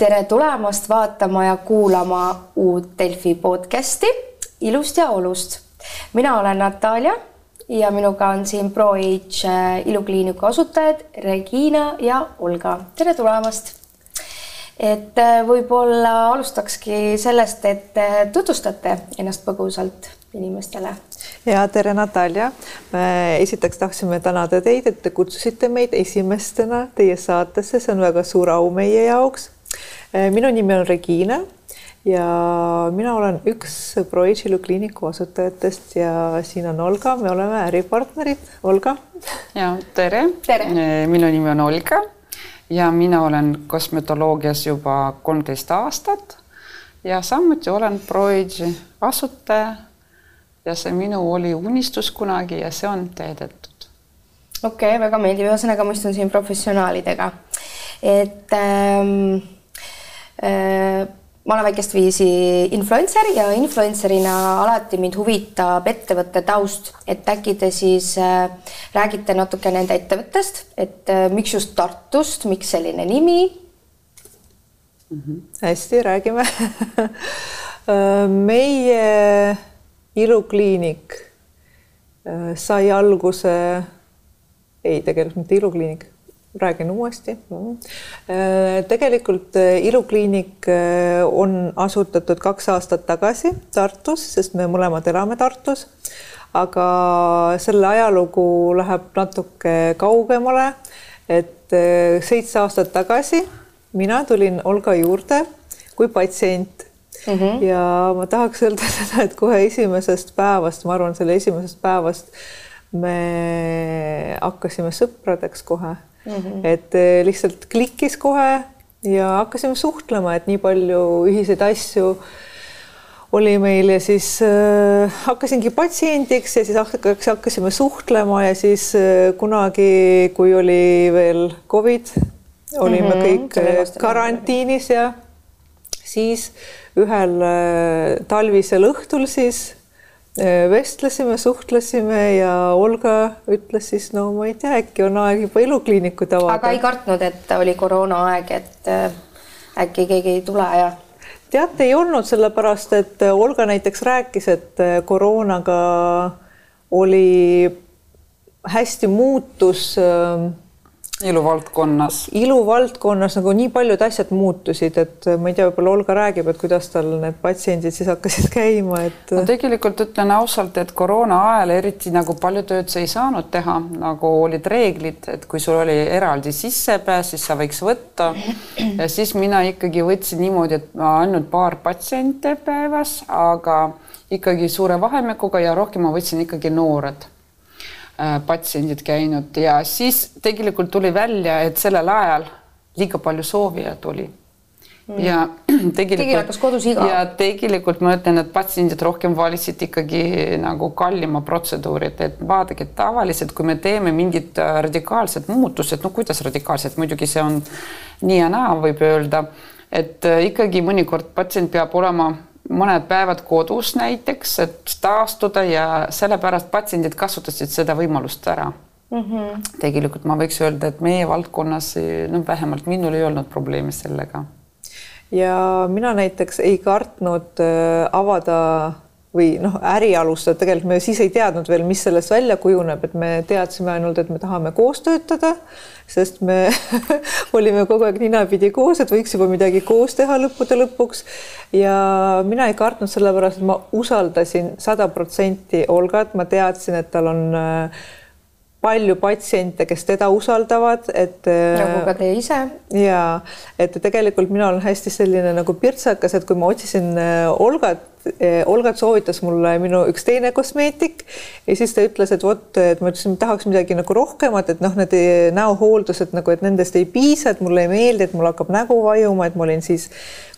tere tulemast vaatama ja kuulama uut Delfi podcasti Ilust ja olust. mina olen Natalja ja minuga on siin ProAge äh, ilukliiniku asutajad Regina ja Olga. tere tulemast. et äh, võib-olla alustakski sellest, et äh, tutvustate ennast põgusalt inimestele. ja tere, Natalja. esiteks tahtsime tänada teid, et te kutsusite meid esimestena teie saatesse, see on väga suur au meie jaoks minu nimi on Regina ja mina olen üks Proigilu kliiniku asutajatest ja siin on Olga, me oleme äripartnerid. Olga. ja tere, tere., eh, minu nimi on Olga ja mina olen kosmetoloogias juba kolmteist aastat ja samuti olen Proigi asutaja. ja see minu oli unistus kunagi ja see on täidetud. okei okay,, väga meeldiv, ühesõnaga ma istun siin professionaalidega, et ähm Äh, ma olen väikest viisi influencer ja influencer'ina alati mind huvitab ettevõtte taust, et äkki te siis äh, räägite natuke nende ettevõttest, et äh, miks just Tartust, miks selline nimi mm? -hmm. hästi, räägime meie ilukliinik sai alguse, ei, tegelikult mitte ilukliinik räägin uuesti. Äh, tegelikult äh, ilukliinik äh, on asutatud kaks aastat tagasi Tartus, sest me mõlemad elame Tartus. aga selle ajalugu läheb natuke kaugemale. et seitse aastat tagasi mina tulin Olga juurde kui patsient Mm -hmm. ja ma tahaks öelda seda, et kohe esimesest päevast, ma arvan, selle esimesest päevast me hakkasime sõpradeks kohe mm. -hmm. et eh, lihtsalt klikkis kohe ja hakkasime suhtlema, et nii palju ühiseid asju oli meil ja siis äh, hakkasingi patsiendiks ja siis hakkasime suhtlema ja siis äh, kunagi, kui oli veel Covid, olime mm -hmm, kõik karantiinis ja siis ühel äh, talvisel õhtul siis vestlesime, suhtlesime ja Olga ütles siis, no ma ei tea, äkki on aeg juba elukliinikut avada. aga ei kartnud, et oli koroonaaeg, et äh, äkki keegi ei tule ja? teate, ei olnud, sellepärast et Olga näiteks rääkis, et äh, koroonaga oli hästi muutus äh, iluvaldkonnas. iluvaldkonnas nagu nii paljud asjad muutusid, et ma ei tea, võib-olla Olga räägib, et kuidas tal need patsiendid siis hakkasid käima, et. no tegelikult ütlen ausalt, et koroona ajal eriti nagu palju tööd sa ei saanud teha, nagu olid reeglid, et kui sul oli eraldi sissepääs, siis sa võiks võtta. ja siis mina ikkagi võtsin niimoodi, et ainult paar patsiente päevas, aga ikkagi suure vahemikuga ja rohkem ma võtsin ikkagi noored Äh, patsiendid käinud. Ja siis tegelikult tuli välja, et sellel ajal liiga palju soovijaid oli mm. ja tegelikult ja tegelikult ma ütlen, et patsiendid rohkem valisid ikkagi nagu kallima protseduurid, et vaadake, tavaliselt kui me teeme mingid äh, radikaalsed muutused, no kuidas radikaalsed, muidugi see on nii ja naa, võib öelda, et äh, ikkagi mõnikord patsient peab olema mõned päevad kodus näiteks, et taastuda ja sellepärast patsiendid kasutasid seda võimalust ära mm. -hmm. tegelikult ma võiks öelda, et meie valdkonnas, no vähemalt minul ei olnud probleemi sellega. ja mina näiteks ei kartnud äh, avada või noh, äri alustada, tegelikult me siis ei teadnud veel, mis sellest välja kujuneb, et me teadsime ainult, et me tahame koos töötada, sest me olime kogu aeg ninapidi koos, et võiks juba midagi koos teha lõppude lõpuks. ja mina ei kartnud, sellepärast et ma usaldasin sada protsenti Olgat, ma teadsin, et tal on äh, palju patsiente, kes teda usaldavad, et. nagu ka teie ise. ja et tegelikult mina olen hästi selline nagu pirtsakas, et kui ma otsisin äh, Olgat, Olgat soovitas mulle minu üks teine kosmeetik ja siis ta ütles, et vot, et ma ütlesin, tahaks midagi nagu rohkemat, et noh, need näohooldused nagu, et nendest ei piisa, et mulle ei meeldi, et mul hakkab nägu vajuma, et ma olin siis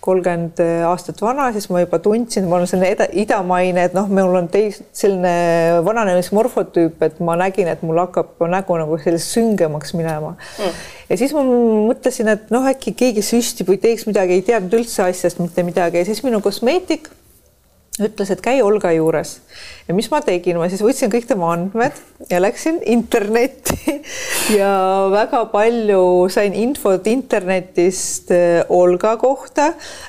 kolmkümmend aastat vana, siis ma juba tundsin, ma olen selline idamaine, et noh, mul on teis-, selline vananemismorfotüüp, et ma nägin, et mul hakkab nägu nagu selliseks süngemaks minema mm. ja siis ma mõtlesin, et noh, äkki keegi süstib või teeks midagi, ei teadnud üldse asjast mitte midagi ja siis minu kosmeetik ütles, et käi Olga juures. Ja mis ma tegin, ma siis võtsin kõik tema andmed ja läksin internetti. Ja väga palju sain infot internetist äh, Olga kohta.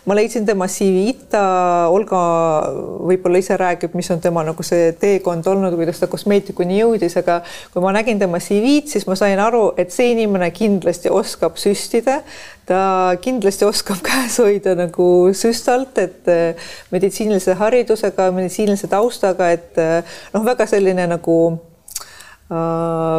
ma leidsin tema CV-d, ta, Olga võib-olla ise räägib, mis on tema nagu see teekond olnud, kuidas ta kosmeetikuni jõudis, aga kui ma nägin tema CV-d, siis ma sain aru, et see inimene kindlasti oskab süstida ta kindlasti oskab käes hoida nagu süstalt, et äh, meditsiinilise haridusega, meditsiinilise taustaga, et äh, noh, väga selline nagu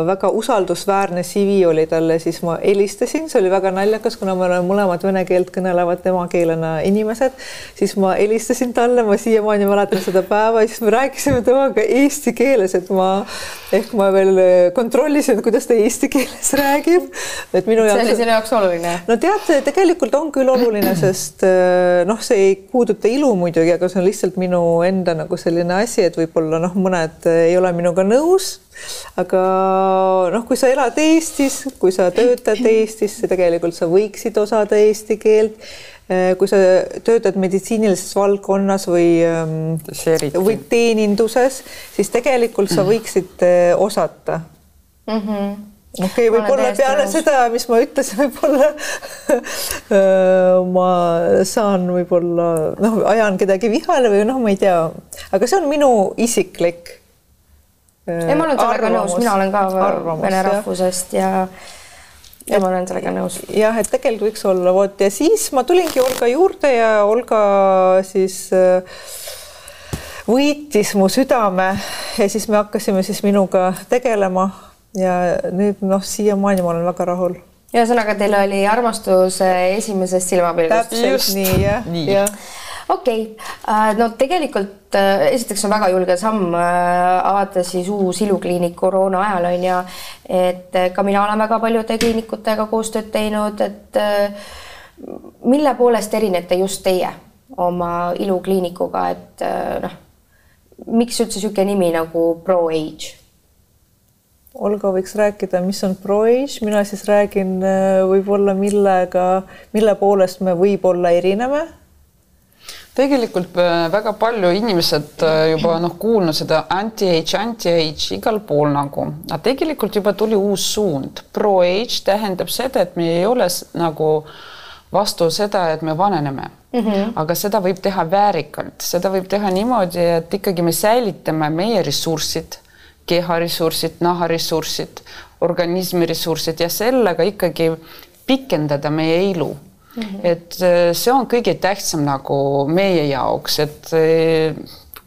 väga usaldusväärne CV oli talle, siis ma helistasin, see oli väga naljakas, kuna me oleme mõlemad vene keelt kõnelevad emakeelena inimesed, siis ma helistasin talle, ma siiamaani mäletan seda päeva siis me rääkisime temaga eesti keeles, et ma ehk ma veel kontrollisin, kuidas ta eesti keeles räägib. et minu jaoks. see oli sinu jaoks oluline? no tead, tegelikult on küll oluline, sest äh, noh, see ei puuduta ilu muidugi, aga see on lihtsalt minu enda nagu selline asi, et võib-olla noh, mõned ei ole minuga nõus aga noh, kui sa elad Eestis, kui sa töötad Eestis, tegelikult sa võiksid osata eesti keelt. Eh, kui sa töötad meditsiinilises valdkonnas või, ehm, või teeninduses, siis tegelikult sa võiksid eh, osata mm. -hmm okei okay,, võib-olla peale nõus. seda, mis ma ütlesin, võib-olla eh, ma saan võib-olla noh, ajan kedagi vihale või noh, ma ei tea, aga see on minu isiklik ei, ma olen sellega nõus, mina olen ka arvamus, vene rahvusest ja ja ma olen sellega nõus. jah, et tegelikult võiks olla, vot ja siis ma tulingi Olga juurde ja Olga siis äh, võitis mu südame ja siis me hakkasime siis minuga tegelema ja nüüd noh, siiamaani ma olen väga rahul. ühesõnaga, teil oli armastus esimesest silmapilgust. täpselt nii jah, jah okei okay., äh, no tegelikult äh, esiteks on väga julge samm äh, avada siis uus ilukliinik koroona ajal on ju, et ka mina olen väga paljude kliinikutega koostööd teinud, et mille poolest erinete just teie oma ilukliinikuga, et noh, miks üldse niisugune nimi nagu ProAge? Olga võiks rääkida, mis on ProAge, mina siis räägin võib-olla millega, mille poolest me võib-olla erineme tegelikult äh, väga palju inimesed äh, juba noh, kuulnud seda anti-age, anti-age igal pool nagu, aga tegelikult juba tuli uus suund. Pro-age tähendab seda, et me ei ole nagu vastu seda, et me vananeme mm, -hmm. aga seda võib teha väärikalt, seda võib teha niimoodi, et ikkagi me säilitame meie ressursid, keharessursid, naharessursid, organismi ressursid ja sellega ikkagi pikendada meie elu Mm -hmm. et äh, see on kõige tähtsam nagu meie jaoks, et äh,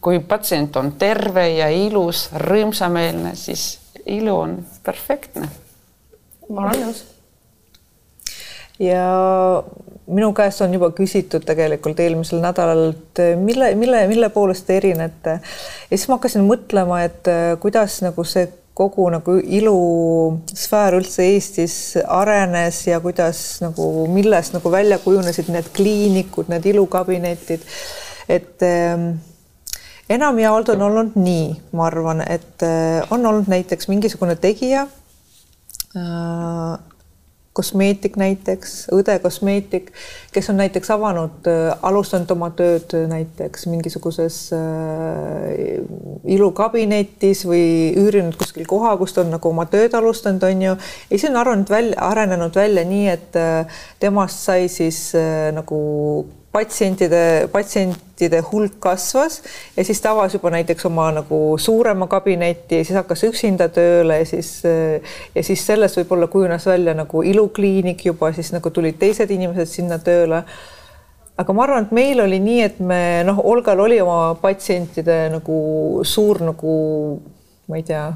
kui patsient on terve ja ilus, rõõmsameelne, siis ilu on perfektne. ma olen nõus. ja minu käest on juba küsitud tegelikult eelmisel nädalal, et mille, mille, mille poolest te erinete ja siis ma hakkasin mõtlema, et äh, kuidas nagu see kogu nagu ilusfäär üldse Eestis arenes ja kuidas nagu, millest nagu välja kujunesid need kliinikud, need ilukabinetid. et äh, enamjaolt on olnud nii, ma arvan, et äh, on olnud näiteks mingisugune tegija äh, kosmeetik näiteks, õde kosmeetik, kes on näiteks avanud, äh, alustanud oma tööd näiteks mingisuguses äh, ilukabinetis või üürinud kuskil koha, kus ta on nagu oma tööd alustanud, on ju. ja siis on arenenud välja, arenenud välja nii, et äh, temast sai siis äh, nagu patsientide, patsientide hulk kasvas ja siis ta avas juba näiteks oma nagu suurema kabineti ja siis hakkas üksinda tööle ja siis ja siis sellest võib-olla kujunes välja nagu ilukliinik juba, siis nagu tulid teised inimesed sinna tööle. aga ma arvan, et meil oli nii, et me noh, Olgal oli oma patsientide nagu suur nagu ma ei tea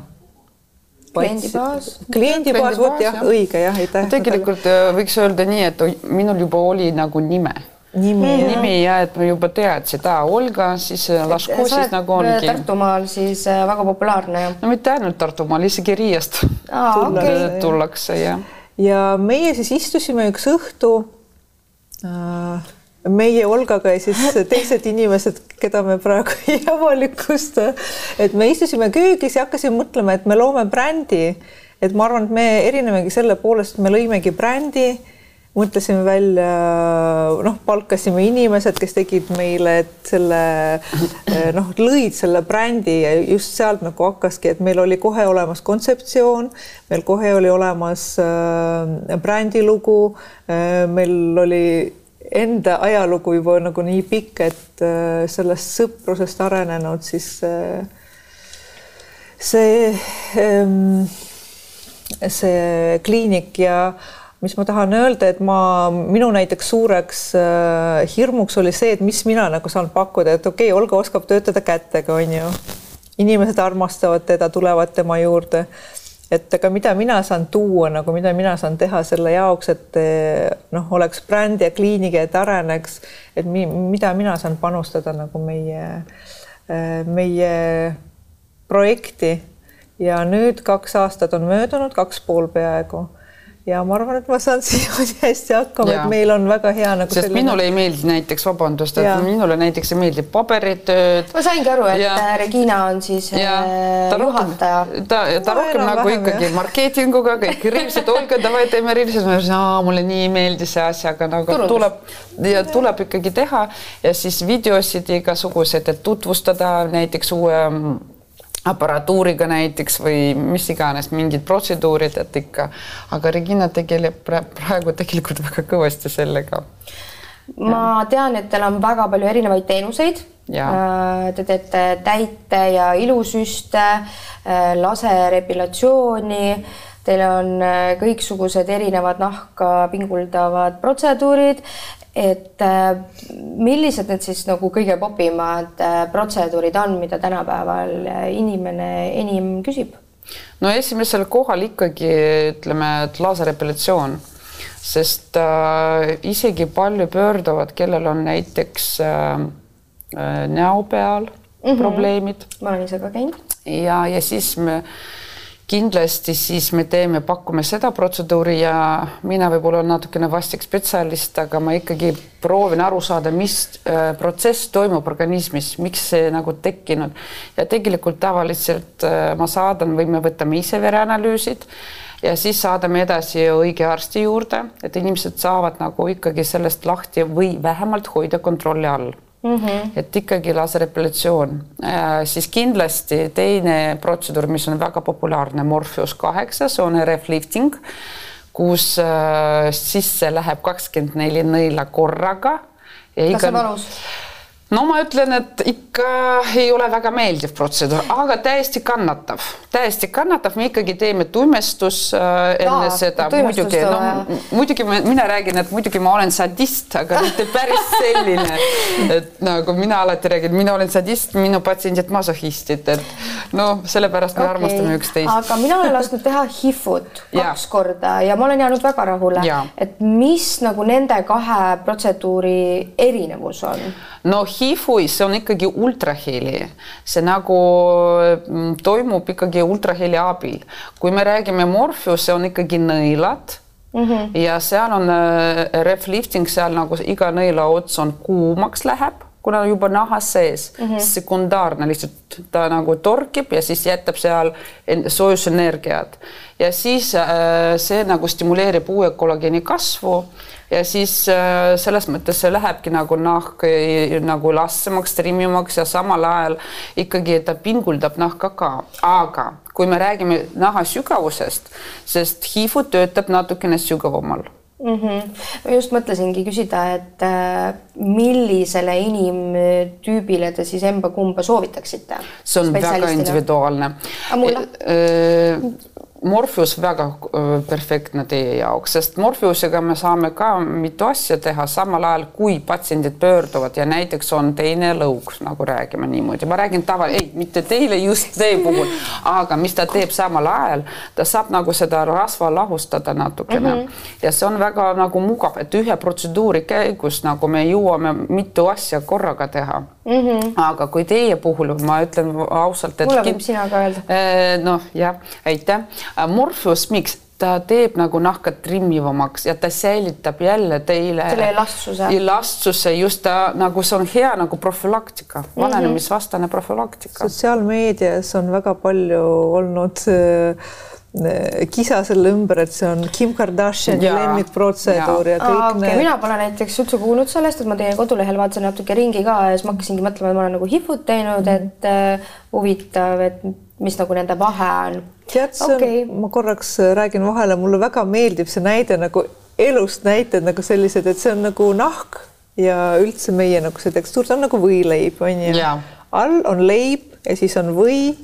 kliendibaas. kliendibaas, vot jah, õige jah, aitäh. tegelikult äh, võiks öelda nii, et minul juba oli nagu nime nimi, nimi ja et ma juba teadsin, aa Olga, siis äh, Laško siis nagu ongi. Tartumaal siis äh, väga populaarne. no mitte ainult Tartumaal, isegi Riiast okay. tullakse ja. ja meie siis istusime üks õhtu äh, meie Olgaga ja siis teised inimesed, keda me praegu ei avalikusta, et me istusime köögis ja hakkasime mõtlema, et me loome brändi, et ma arvan, et me erinemegi selle poolest, me lõimegi brändi mõtlesime välja, noh, palkasime inimesed, kes tegid meile selle noh, lõid selle brändi ja just sealt nagu hakkaski, et meil oli kohe olemas kontseptsioon, meil kohe oli olemas äh, brändilugu äh,, meil oli enda ajalugu juba nagu nii pikk, et äh, sellest sõprusest arenenud siis see ähm, see kliinik ja mis ma tahan öelda, et ma, minu näiteks suureks äh, hirmuks oli see, et mis mina nagu saan pakkuda, et okei okay,, Olga oskab töötada kätega, on ju. inimesed armastavad teda, tulevad tema juurde. et aga mida mina saan tuua nagu, mida mina saan teha selle jaoks, et noh, oleks bränd ja kliinik, et areneks, et mi, mida mina saan panustada nagu meie, äh, meie projekti ja nüüd kaks aastat on möödunud, kaks pool peaaegu ja ma arvan, et ma saan siiamaani hästi hakkama, et meil on väga hea nagu. sest selline... minule ei meeldi näiteks, vabandust, et ja. minule näiteks ei meeldi paberitööd. ma saingi aru, et ja. Äh, Regina on siis ja. Äh, ta juhataja. ta, ta rohkem nagu vähem, ikkagi ja. marketinguga kõik riivsed, olge davai, teeme riivsed, mulle nii meeldis see asi, aga nagu Turundus. tuleb ja tuleb ikkagi teha ja siis videosid igasugused, et tutvustada näiteks uue aparatuuriga näiteks või mis iganes, mingid protseduurid, et ikka, aga Regina tegeleb praegu tegelikult väga kõvasti sellega. ma tean, et teil on väga palju erinevaid teenuseid. Äh, te teete täite ja ilusüste, äh, laserepilatsiooni, teil on äh, kõiksugused erinevad nahka pinguldavad protseduurid et äh, millised need siis nagu kõige popimad äh, protseduurid on, mida tänapäeval äh, inimene enim küsib? no esimesel kohal ikkagi ütleme, et laaserepilatsioon, sest äh, isegi palju pöörduvad, kellel on näiteks äh, näo peal mm -hmm. probleemid. ma olen ise ka käinud. ja, ja siis me äh, kindlasti siis me teeme, pakume seda protseduuri ja mina võib-olla olen natukene vastik spetsialist, aga ma ikkagi proovin aru saada, mis äh, protsess toimub organismis, miks see nagu tekkinud. Ja tegelikult tavaliselt äh, ma saadan või me võtame ise vereanalüüsid ja siis saadame edasi õige arsti juurde, et inimesed saavad nagu ikkagi sellest lahti või vähemalt hoida kontrolli all Mm -hmm. et ikkagi laserepilatsioon äh,, siis kindlasti teine protseduur, mis on väga populaarne, Morpheus kaheksa, see on RF lifting, kus äh, sisse läheb kakskümmend neli nõela korraga. kas see on valus? No ma ütlen, et ikka ei ole väga meeldiv protseduur, aga täiesti kannatav, täiesti kannatav, me ikkagi teeme tuimestus äh, enne Jaa, seda, muidugi, no muidugi mina räägin, et muidugi ma olen sadist, aga mitte päris selline, et nagu mina alati räägin, mina olen sadist, minu patsiendid masohhistid, et no sellepärast me okay. armastame üksteist. aga mina olen lasknud teha HIFut kaks ja. korda ja ma olen jäänud väga rahule, et mis nagu nende kahe protseduuri erinevus on? no HIFUis see on ikkagi ultraheli, see nagu mm, toimub ikkagi ultraheli abil. kui me räägime Morpheus, see on ikkagi nõelad mm -hmm. ja seal on äh, ref lifting, seal nagu iga nõela ots on kuumaks läheb kuna juba nahas sees mm, -hmm. sekundaarne lihtsalt ta nagu torkib ja siis jätab seal soojusenergiat ja siis äh, see nagu stimuleerib uue kollageeni kasvu ja siis äh, selles mõttes see lähebki nagu nahk nagu lassemaks, trimmimaks ja samal ajal ikkagi ta pinguldab nahka ka, aga kui me räägime naha sügavusest, sest HIV töötab natukene sügavamal mm. -hmm. ma just mõtlesingi küsida, et äh, millisele inimtüübile te siis emba-kumba soovitaksite? see on väga individuaalne. Morpheus väga perfektne teie jaoks, sest Morpheusega me saame ka mitu asja teha samal ajal, kui patsiendid pöörduvad ja näiteks on teine lõug, nagu räägime niimoodi, ma räägin tava, ei, mitte teile just teie puhul, aga mis ta teeb samal ajal, ta saab nagu seda rasva lahustada natukene. Mm -hmm. ja see on väga nagu mugav, et ühe protseduuri käigus nagu me jõuame mitu asja korraga teha mm. -hmm. aga kui teie puhul ma ütlen ausalt, et mulle võib sina ka öelda. Eh, noh, jah, aitäh Äh, Morpheus, miks? ta teeb nagu nahka trimmivamaks ja ta säilitab jälle teile selle elastsuse. elastsuse, just ta nagu see on hea nagu profülaktika mm -hmm., vananemisvastane profülaktika. sotsiaalmeedias on väga palju olnud äh, kisa selle ümber, et see on Kim Kardashiani lemmikprotseduur ja, ja kõik Aa, okay. need. mina pole näiteks üldse kuulnud sellest, et ma teie kodulehel vaatasin natuke ringi ka ja siis ma hakkasingi mõtlema, et ma olen nagu HIFut teinud, et uh, huvitav, et mis nagu nende vahe on. tead, see okay. on, ma korraks räägin vahele, mulle väga meeldib see näide nagu elust näited nagu sellised, et see on nagu nahk ja üldse meie nagu see tekstuur, see on nagu võileib, on ju. all on leib ja siis on või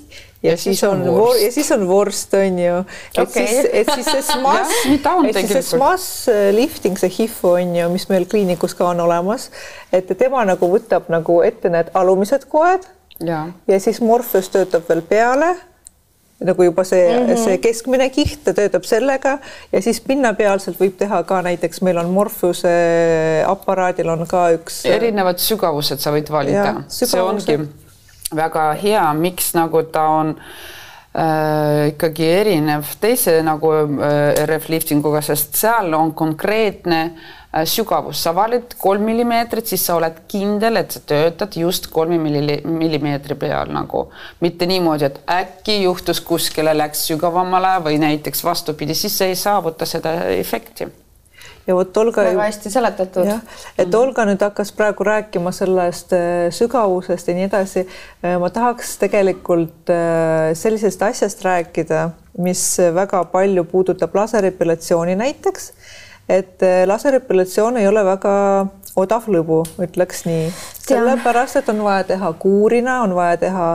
ja, ja siis on vorst. ja siis on vorst on ju, et okay. siis, et siis see smass et siis see smass äh, lifting, see HIFU on ju, mis meil kliinikus ka on olemas, et tema nagu võtab nagu ette need alumised koed ja, ja siis Morpheus töötab veel peale nagu juba see mm, -hmm. see keskmine kiht, ta töötab sellega ja siis pinnapealselt võib teha ka näiteks meil on Morpheuse aparaadil on ka üks. erinevad sügavused sa võid valida, see ongi väga hea, miks nagu ta on äh, ikkagi erinev teise nagu äh, RF liftinguga, sest seal on konkreetne äh, sügavus, sa valid kolm millimeetrit, siis sa oled kindel, et sa töötad just kolme millimeetri peal nagu, mitte niimoodi, et äkki juhtus kuskile, läks sügavamale või näiteks vastupidi, siis sa ei saavuta seda efekti ja vot Olga. väga hästi seletatud. et Olga nüüd hakkas praegu rääkima sellest äh, sügavusest ja nii edasi. Äh, ma tahaks tegelikult äh, sellisest asjast rääkida, mis väga palju puudutab laserepilatsiooni näiteks. et laserepilatsioon ei ole väga odav lõbu, ütleks nii, sellepärast et on vaja teha kuurina, on vaja teha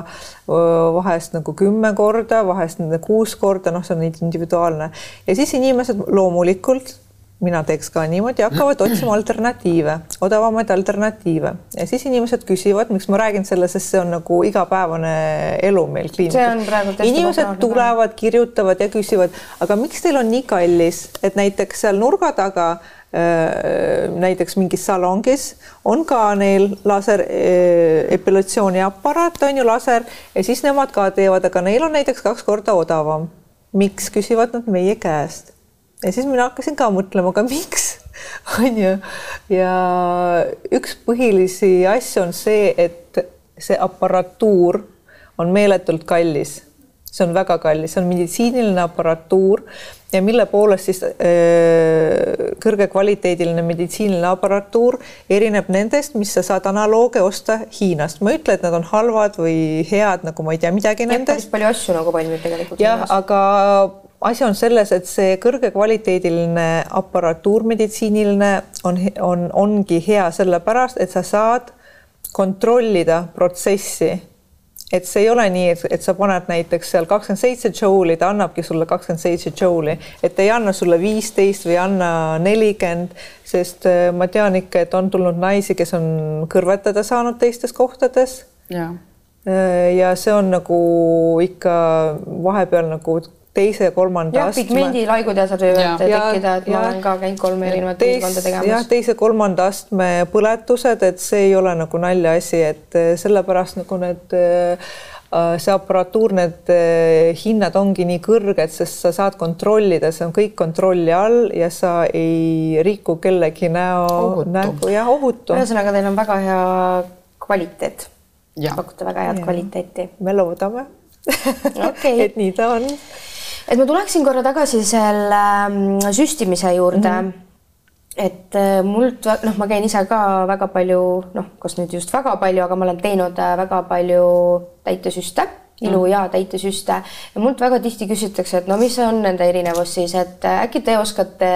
vahest nagu kümme korda, vahest kuus korda, noh, see on individuaalne ja siis inimesed loomulikult mina teeks ka niimoodi, hakkavad otsima alternatiive, odavamaid alternatiive ja siis inimesed küsivad, miks ma räägin selle, sest see on nagu igapäevane elu meil kliinikus. inimesed tulevad, kirjutavad ja küsivad, aga miks teil on nii kallis, et näiteks seal nurga taga äh, näiteks mingis salongis on ka neil laser äh, epilatsiooni aparaat on ju laser ja siis nemad ka teevad, aga neil on näiteks kaks korda odavam. miks küsivad nad meie käest? Ja siis mina hakkasin ka mõtlema, aga miks on ju. ja üks põhilisi asju on see, et see aparatuur on meeletult kallis. see on väga kallis, see on meditsiiniline aparatuur ja mille poolest siis öö, kõrgekvaliteediline meditsiiniline aparatuur erineb nendest, mis sa saad analooge osta Hiinast. ma ei ütle, et nad on halvad või head, nagu ma ei tea midagi nendest. päris palju asju nagu valmib tegelikult. jah, aga asi on selles, et see kõrgekvaliteediline aparatuur meditsiiniline on, on, ongi hea sellepärast, et sa saad kontrollida protsessi. et see ei ole nii, et, et sa paned näiteks seal kakskümmend seitse džouli, ta annabki sulle kakskümmend seitse džouli, et ei anna sulle viisteist või anna nelikümmend, sest äh, ma tean ikka, et on tulnud naisi, kes on kõrvetada saanud teistes kohtades. ja äh, ja see on nagu ikka vahepeal nagu teise-kolmanda astme. pigmendilaigud ja seal võivad tekkida, et ja, ma olen ka käinud kolme erinevat piirkonda tegemas. jah, teise-kolmanda astme põletused, et see ei ole nagu naljaasi, et eh, sellepärast nagu need eh, see aparatuur, need hinnad ongi nii kõrged, sest sa saad kontrollida, see on kõik kontrolli all ja sa ei riku kellegi näo, nägu ja ohutu. ühesõnaga, teil on väga hea kvaliteet. pakute väga head ja. kvaliteeti. me loodame okay. et nii ta on et ma tuleksin korra tagasi selle mm, süstimise juurde mm. -hmm et äh, mult, noh, ma käin ise ka väga palju, noh, kas nüüd just väga palju, aga ma olen teinud äh, väga palju täitesüste ilu ja täitesüste ja mult väga tihti küsitakse, et no mis on nende erinevus siis, et äh, äkki te oskate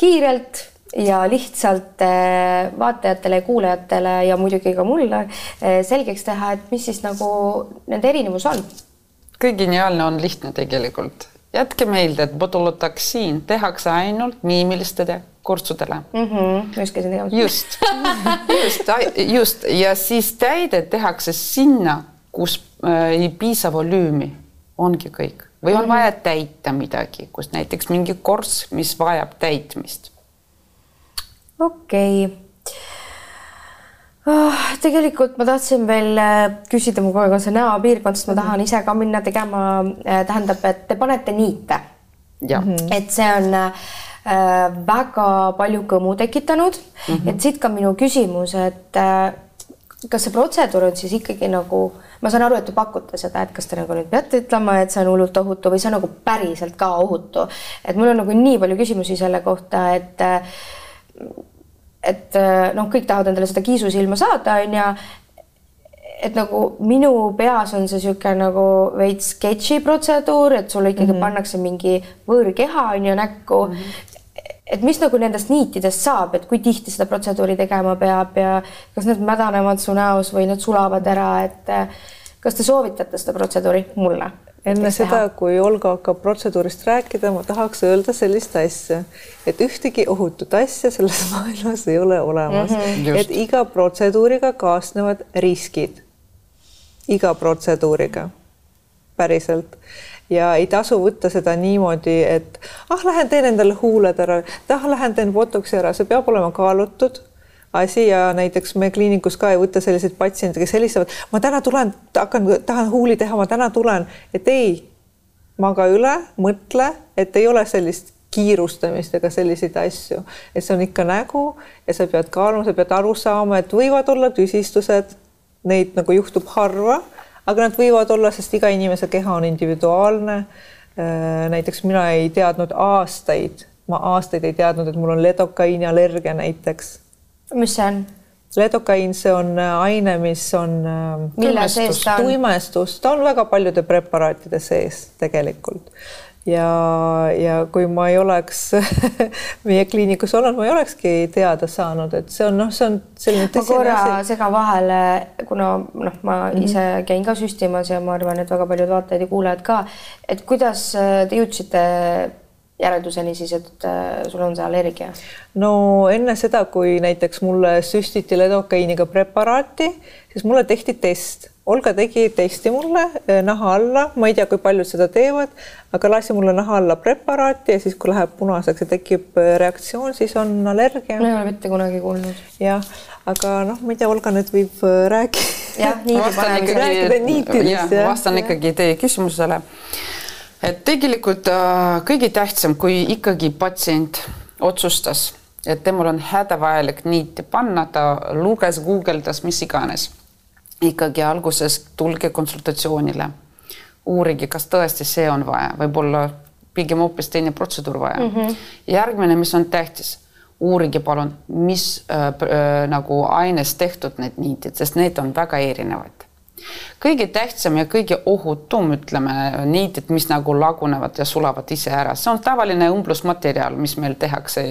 kiirelt ja lihtsalt vaatajatele ja kuulajatele ja muidugi ka mulle selgeks teha, et mis siis nagu nende erinevus on? Kõige geniaalne on lihtne tegelikult jätke meelde, et botulotoksiin tehakse ainult miimilistele kortsudele mm. -hmm. just just, just ja siis täide tehakse sinna, kus äh, ei piisa volüümi, ongi kõik või on mm -hmm. vaja täita midagi, kus näiteks mingi korss, mis vajab täitmist. okei okay oh,. tegelikult ma tahtsin veel äh, küsida, mu kogu aeg on see näopiirkond, sest ma tahan mhm. ise ka minna tegema, äh, tähendab, et te panete niite. Mhm. et see on äh, väga palju kõmu tekitanud mm, -hmm. et siit ka minu küsimus, et äh, kas see protseduur on siis ikkagi nagu, ma saan aru, et te pakute seda, et kas te nagu nüüd peate ütlema, et see on hullult ohutu või see on nagu päriselt ka ohutu. et mul on nagu nii palju küsimusi selle kohta, et et noh, kõik tahavad endale seda kiisusilma saada, on ju. et nagu minu peas on see niisugune nagu veits sketši protseduur, et sulle ikkagi mm -hmm. pannakse mingi võõrkeha on ju näkku mm. -hmm et mis nagu nendest niitidest saab, et kui tihti seda protseduuri tegema peab ja kas need mädanevad su näos või need sulavad ära, et kas te soovitate seda protseduuri mulle? Enne seda, kui Olga hakkab protseduurist rääkida, ma tahaks öelda sellist asja, et ühtegi ohutut asja selles maailmas ei ole olemas. Mm, -hmm. et iga protseduuriga kaasnevad riskid. iga protseduuriga, päriselt. Ja ei tasu võtta seda niimoodi, et ah, lähen teen endale huuled ära, ah, lähen teen botoksi ära, see peab olema kaalutud asi ja näiteks me kliinikus ka ei võta selliseid patsiente, kes helistavad, ma täna tulen, hakkan, tahan huuli teha, ma täna tulen, et ei, maga üle, mõtle, et ei ole sellist kiirustamist ega selliseid asju, et see on ikka nägu ja sa pead kaaluma, sa pead aru saama, et võivad olla tüsistused, neid nagu juhtub harva aga nad võivad olla, sest iga inimese keha on individuaalne. Äh, näiteks mina ei teadnud aastaid, ma aastaid ei teadnud, et mul on ledokaiini allergia näiteks. Mis see on? ledokaiin, see on äh, aine, mis on äh, tuimestus, tuimestus, ta on väga paljude preparaatide sees tegelikult. Ja, ja kui ma ei oleks meie kliinikus olnud, ma ei olekski teada saanud, et see on noh, see on selline ma korra segan vahele, kuna noh, ma mm -hmm. ise käin ka süstimas ja ma arvan, et väga paljud vaatajad ja kuulajad ka, et kuidas äh, te jõudsite järelduseni siis, et äh, sul on see allergia? no enne seda, kui näiteks mulle süstiti ledokaiiniga preparaati, siis mulle tehti test Olga tegi testi mulle eh, naha alla, ma ei tea, kui paljud seda teevad, aga lasi mulle naha alla preparaati ja siis, kui läheb punaseks ja tekib eh, reaktsioon, siis on allergia. ma ei ole mitte kunagi kuulnud. jah, aga noh, ma ei tea, Olga nüüd võib rääkida. jah, niidi panemise. rääkida niitidest. vastan ikkagi teie küsimusele. Et tegelikult äh, kõige tähtsam, kui ikkagi patsient otsustas, et temal on hädavajalik niiti panna, ta luges, guugeldas, mis iganes ikkagi alguses tulge konsultatsioonile, uurige, kas tõesti see on vaja, võib-olla pigem hoopis teine protseduur vaja mm. -hmm. järgmine, mis on tähtis, uurige palun, mis äh, äh, nagu aines tehtud need niitid, sest need on väga erinevad kõige tähtsam ja kõige ohutum, ütleme, niitid, mis nagu lagunevad ja sulavad ise ära, see on tavaline õmblusmaterjal, mis meil tehakse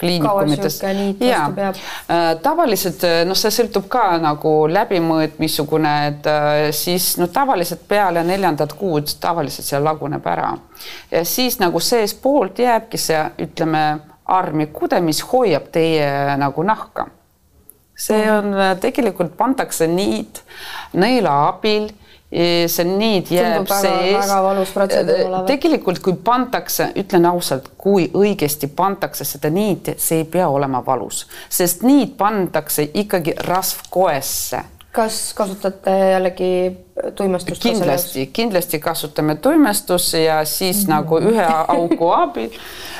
kliinikumites. ja äh, tavaliselt noh, see sõltub ka nagu läbimõõt, missugune, et äh, siis no tavaliselt peale neljandat kuud tavaliselt see laguneb ära. Ja siis nagu seespoolt jääbki see, ütleme, armikude, mis hoiab teie nagu nahka see on tegelikult pandakse niit nõela abil see niid jääb sees. tegelikult, kui pandakse, ütlen ausalt, kui õigesti pandakse seda niiti, see ei pea olema valus, sest niit pandakse ikkagi rasvkoesse kas kasutate jällegi tuimestust? kindlasti, kindlasti kasutame tuimestust ja siis mm nagu ühe augu abil,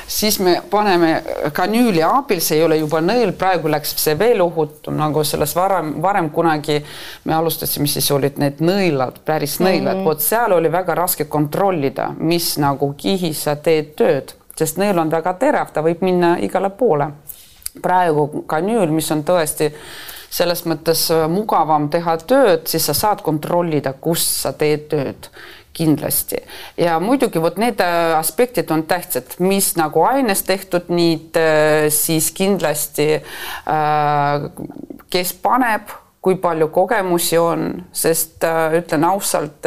siis me paneme kanüüli abil, see ei ole juba nõel, praegu läks see veel ohutum, nagu selles varem, varem kunagi me alustasime, siis olid need nõelad, päris nõelad mm, vot seal oli väga raske kontrollida, mis nagu kihis sa teed tööd, sest nõel on väga terav, ta võib minna igale poole. praegu kanüül, mis on tõesti selles mõttes äh, mugavam teha tööd, siis sa saad kontrollida, kus sa teed tööd kindlasti. Ja muidugi vot need äh, aspektid on tähtsad, mis nagu aines tehtud niid, äh, siis kindlasti kes paneb, kui palju kogemusi on, sest ütlen ausalt,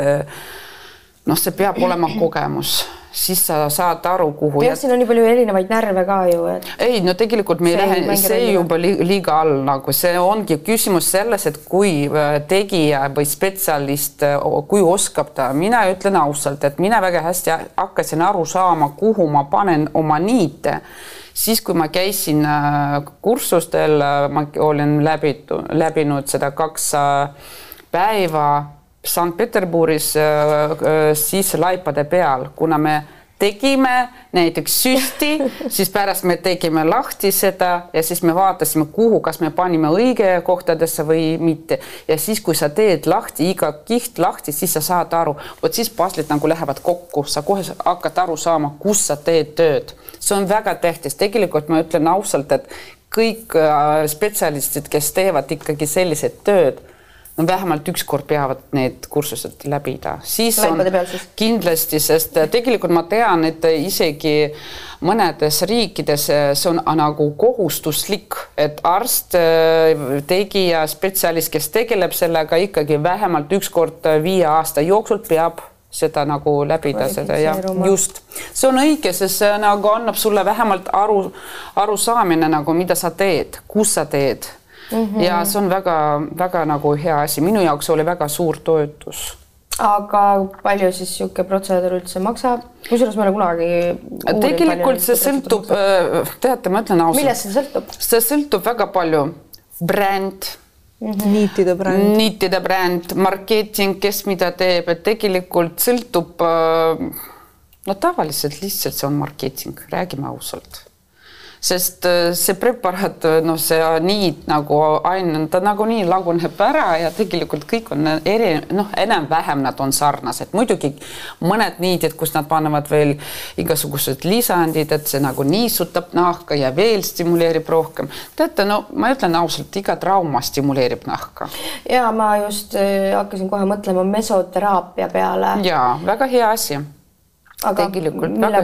noh, see peab olema kogemus siis sa saad aru, kuhu. jah, siin on nii palju erinevaid närve ka ju et.... ei, no tegelikult me ei lähe, see juba liiga all nagu. See ongi küsimus selles, et kui äh, tegija või spetsialist, äh, kui oskab ta, mina ütlen ausalt, et mina väga hästi hakkasin aru saama, kuhu ma panen oma niite. Siis, kui ma käisin äh, kursustel, ma olin läbitud, läbinud seda kaks päeva Sankt-Peterburis äh, äh, siis laipade peal, kuna me tegime näiteks süsti, siis pärast me tegime lahti seda ja siis me vaatasime, kuhu, kas me panime õige kohtadesse või mitte. ja siis, kui sa teed lahti iga kiht lahti, siis sa saad aru, vot siis paslid nagu lähevad kokku, sa kohe hakkad aru saama, kus sa teed tööd. see on väga tähtis, tegelikult ma ütlen ausalt, et kõik äh, spetsialistid, kes teevad ikkagi sellised tööd no vähemalt üks kord peavad need kursused läbida, siis on siis. kindlasti, sest äh, tegelikult ma tean, et isegi mõnedes riikides äh, see on nagu kohustuslik, et arst, tegija, spetsialist, kes tegeleb sellega ikkagi vähemalt üks kord viie aasta jooksul peab seda nagu läbida, seda ja just, see on õige, sest see nagu annab sulle vähemalt aru, arusaamine nagu, mida sa teed, kus sa teed mm. -hmm. ja see on väga-väga nagu hea asi, minu jaoks oli väga suur toetus aga palju siis niisugune protseduur üldse maksab? kusjuures ma ei ole kunagi tegelikult see sõltub, äh, teate, ma ütlen ausalt. millest see sõltub? see sõltub väga palju, bränd mm. -hmm. niitide bränd. niitide bränd, marketing, kes mida teeb, et tegelikult sõltub. Äh, no tavaliselt lihtsalt see on marketing, räägime ausalt sest äh, see preparaat, äh, noh, see niit nagu aine, ta nagunii laguneb ära ja tegelikult kõik on eri, noh, enam-vähem nad on sarnased, muidugi mõned niidid, kus nad panevad veel igasugused lisandid, et see nagu niisutab nahka ja veel stimuleerib rohkem. teate, no ma ütlen ausalt, iga trauma stimuleerib nahka. ja ma just äh, hakkasin kohe mõtlema mesoteraapia peale. ja väga hea asi aga mille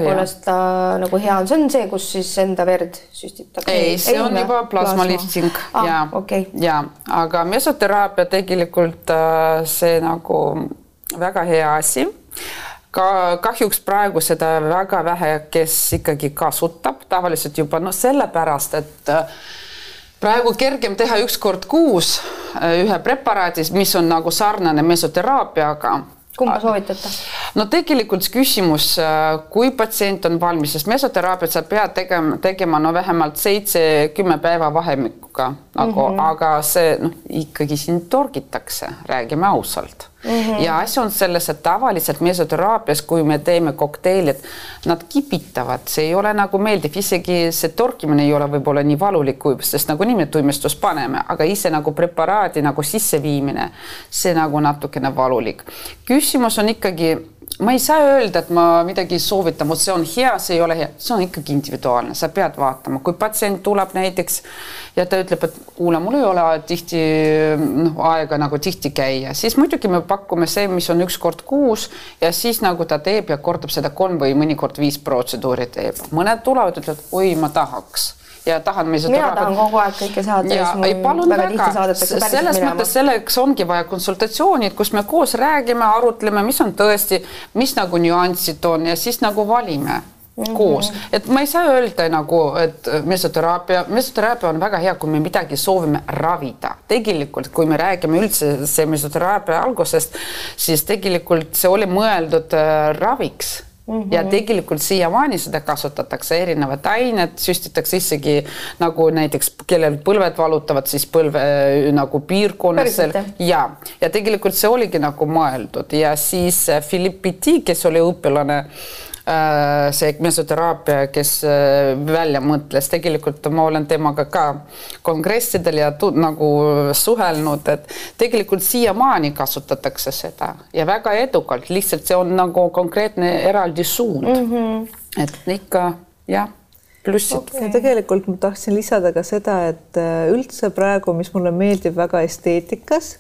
poolest ta nagu hea on, see on see, kus siis enda verd süstitakse? ei, see ei, on ole. juba plasmalifting ah, ja okay., ja aga mesoteraapia tegelikult äh, see nagu väga hea asi ka kahjuks praegu seda väga vähe, kes ikkagi kasutab, tavaliselt juba noh, sellepärast et äh, praegu kergem teha üks kord kuus äh, ühe preparaadi, mis on nagu sarnane mesoteraapiaga kumba soovitate? no tegelikult küsimus, äh, kui patsient on valmis, sest mesoteraapiat sa pead tegema, tegema no vähemalt seitse-kümme päeva vahemikuga nagu mm, -hmm. aga see noh, ikkagi sind torgitakse, räägime ausalt Mm -hmm. ja asi on selles, et tavaliselt mesoteraapias, kui me teeme kokteilid, nad kipitavad, see ei ole nagu meeldiv, isegi see torkimine ei ole võib-olla nii valulik, sest nagunii me tuimestust paneme, aga ise nagu preparaadi nagu sisseviimine, see nagu natukene valulik. küsimus on ikkagi ma ei saa öelda, et ma midagi soovitan, vot see on hea, see ei ole hea, see on ikkagi individuaalne, sa pead vaatama, kui patsient tuleb näiteks ja ta ütleb, et kuule, mul ei ole tihti noh, aega nagu tihti käia, siis muidugi me pakume see, mis on üks kord kuus ja siis nagu ta teeb ja kordab seda kolm või mõnikord viis protseduuri teeb. mõned tulevad, ütlevad, oi, ma tahaks ja tahan mina tahan kogu aeg kõike saada. ja ei palun väga, selles mõttes selleks ongi vaja konsultatsioonid, kus me koos räägime, arutleme, mis on tõesti, mis nagu nüansid on ja siis nagu valime. Koos, et ma ei saa öelda nagu, et mesoteraapia, mesoteraapia on väga hea, kui me midagi soovime ravida. tegelikult, kui me räägime üldse see mesoteraapia algusest, siis tegelikult see oli mõeldud äh, raviks. Mm -hmm. ja tegelikult siiamaani seda kasutatakse, erinevad ained süstitakse isegi nagu näiteks, kellel põlved valutavad, siis põlve äh, nagu piirkonnas ja, ja tegelikult see oligi nagu mõeldud. Ja siis Philippe Petit, kes oli õpilane Äh, see mesoteraapia, kes äh, välja mõtles, tegelikult ma olen temaga ka kongressidel ja nagu suhelnud, et tegelikult siiamaani kasutatakse seda ja väga edukalt, lihtsalt see on nagu konkreetne eraldi suund mm. -hmm. et ikka jah plussid okay.. ja tegelikult ma tahtsin lisada ka seda, et äh, üldse praegu, mis mulle meeldib väga esteetikas,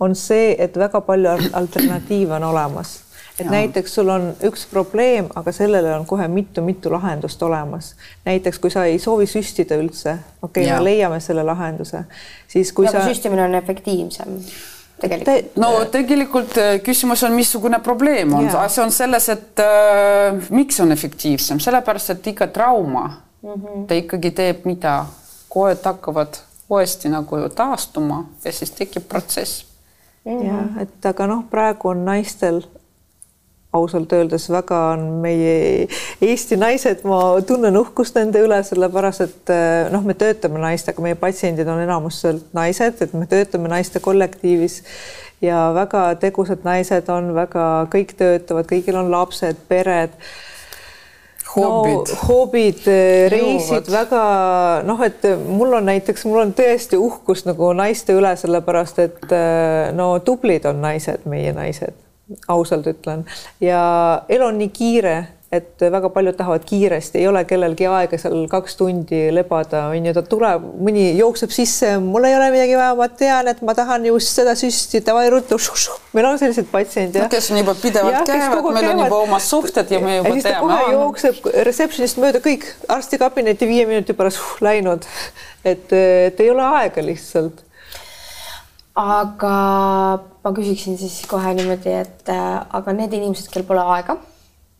on see, et väga palju alternatiive on olemas et ja. näiteks sul on üks probleem, aga sellele on kohe mitu-mitu lahendust olemas. näiteks kui sa ei soovi süstida üldse, okei okay,, me leiame selle lahenduse, siis kui ja, sa. süstimine on efektiivsem tegelikult Te.... no tegelikult äh, küsimus on, missugune probleem on, asi on selles, et äh, miks on efektiivsem, sellepärast et iga trauma mm -hmm. ta ikkagi teeb mida, kohed hakkavad uuesti nagu taastuma ja siis tekib protsess mm. -hmm. ja et aga noh, praegu on naistel ausalt öeldes väga on meie Eesti naised, ma tunnen uhkust nende üle, sellepärast et eh, noh, me töötame naistega, meie patsiendid on enamuselt naised, et me töötame naiste kollektiivis ja väga tegusad naised on väga, kõik töötavad, kõigil on lapsed, pered hobid no,. hobid, reisid Joovad. väga noh, et mul on näiteks, mul on tõesti uhkus nagu naiste üle, sellepärast et no tublid on naised, meie naised, ausalt ütlen ja elu on nii kiire et väga paljud tahavad kiiresti, ei ole kellelgi aega seal kaks tundi lebada, on ju, ta tuleb, mõni jookseb sisse, mul ei ole midagi vaja, ma tean, et ma tahan just seda süsti, davai ruttu. meil on selliseid patsiente no,. kes on juba pidevalt ja, käivad, meil on juba omad suhted ja me juba ja teame. kohe jookseb receptionist mööda kõik arstikabinetti viie minuti pärast uh, läinud, et, et ei ole aega lihtsalt aga ma küsiksin siis kohe niimoodi, et äh, aga need inimesed, kel pole aega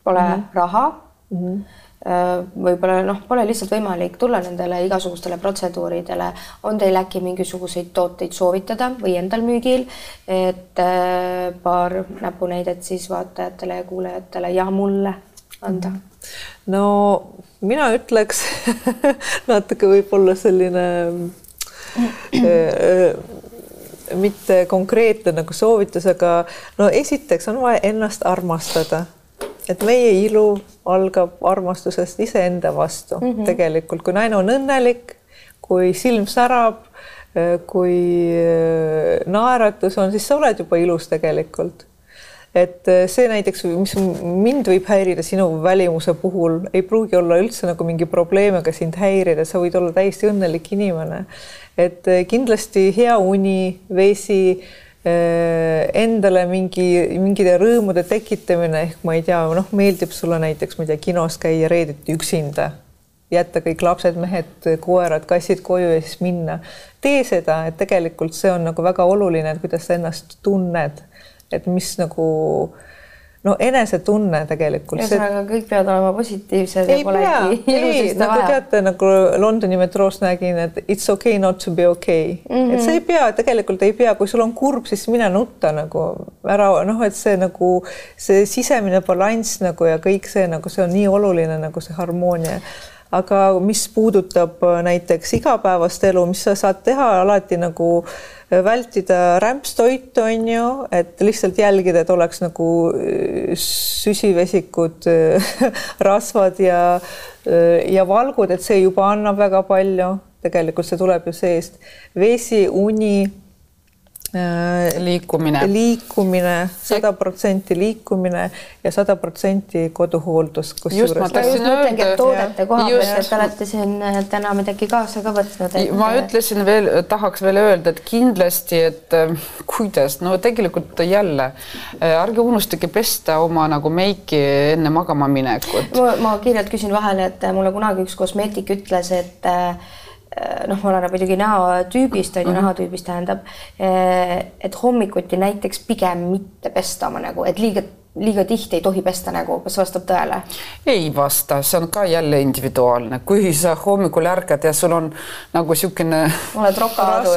pole mm -hmm. raha mm. -hmm võib-olla noh, pole lihtsalt võimalik tulla nendele igasugustele protseduuridele. on teil äkki mingisuguseid tooteid soovitada või endal müügil, et äh, paar näpunäidet siis vaatajatele ja kuulajatele ja mulle anda? Mhm. no mina ütleks natuke võib-olla selline äh, mitte konkreetne nagu soovitus, aga no esiteks on vaja ennast armastada. Et meie ilu algab armastusest iseenda vastu. Mm -hmm. tegelikult, kui naine on õnnelik, kui silm särab, kui äh, naeratus on, siis sa oled juba ilus tegelikult et äh, see näiteks, mis mind võib häirida sinu välimuse puhul, ei pruugi olla üldse nagu mingi probleem, aga sind häirida, sa võid olla täiesti õnnelik inimene. et äh, kindlasti hea uni, vesi Äh, endale mingi, mingite rõõmude tekitamine ehk ma ei tea, noh, meeldib sulle näiteks, ma ei tea, kinos käia reedeti üksinda, jätta kõik lapsed, mehed, koerad, kassid koju ja siis minna. tee seda, et tegelikult see on nagu väga oluline, et kuidas sa ennast tunned, et mis nagu äh, no enesetunne tegelikult. ühesõnaga kõik peavad olema positiivsed. ei pea, ei nagu teate, nagu Londoni metroos nägin, et it's okay not to be okay mm, -hmm. et sa ei pea, tegelikult ei pea, kui sul on kurb, siis mine nutta nagu ära, noh, et see nagu see sisemine balanss nagu ja kõik see nagu see on nii oluline nagu see harmoonia aga mis puudutab näiteks igapäevast elu, mis sa saad teha alati nagu äh, vältida rämpstoitu, on ju, et lihtsalt jälgida, et oleks nagu äh, süsivesikud, äh, rasvad ja, äh, ja valgud, et see juba annab väga palju, tegelikult see tuleb ju seest. vesi, uni liikumine, liikumine, sada protsenti liikumine ja sada protsenti koduhooldus. just ma tahtsin öelda. toodete koha pealt, et te olete siin äh, täna midagi kaasa ka võtnud et.... ma ütlesin veel, tahaks veel öelda, et kindlasti, et äh, kuidas, no tegelikult jälle ärge unustage pesta oma nagu meiki enne magama minekut. ma kiirelt küsin vahele, et mulle kunagi üks kosmeetik ütles, et Äh, noh, oleneb muidugi näotüübist on ju mm -hmm., nahatüübist tähendab, äh, et hommikuti näiteks pigem mitte pesta oma nägu, et liiga liiga tihti ei tohi pesta nägu, kas vastab tõele? ei vasta, see on ka jälle individuaalne, kui sa hommikul ärkad ja sul on nagu niisugune. oled rokaadu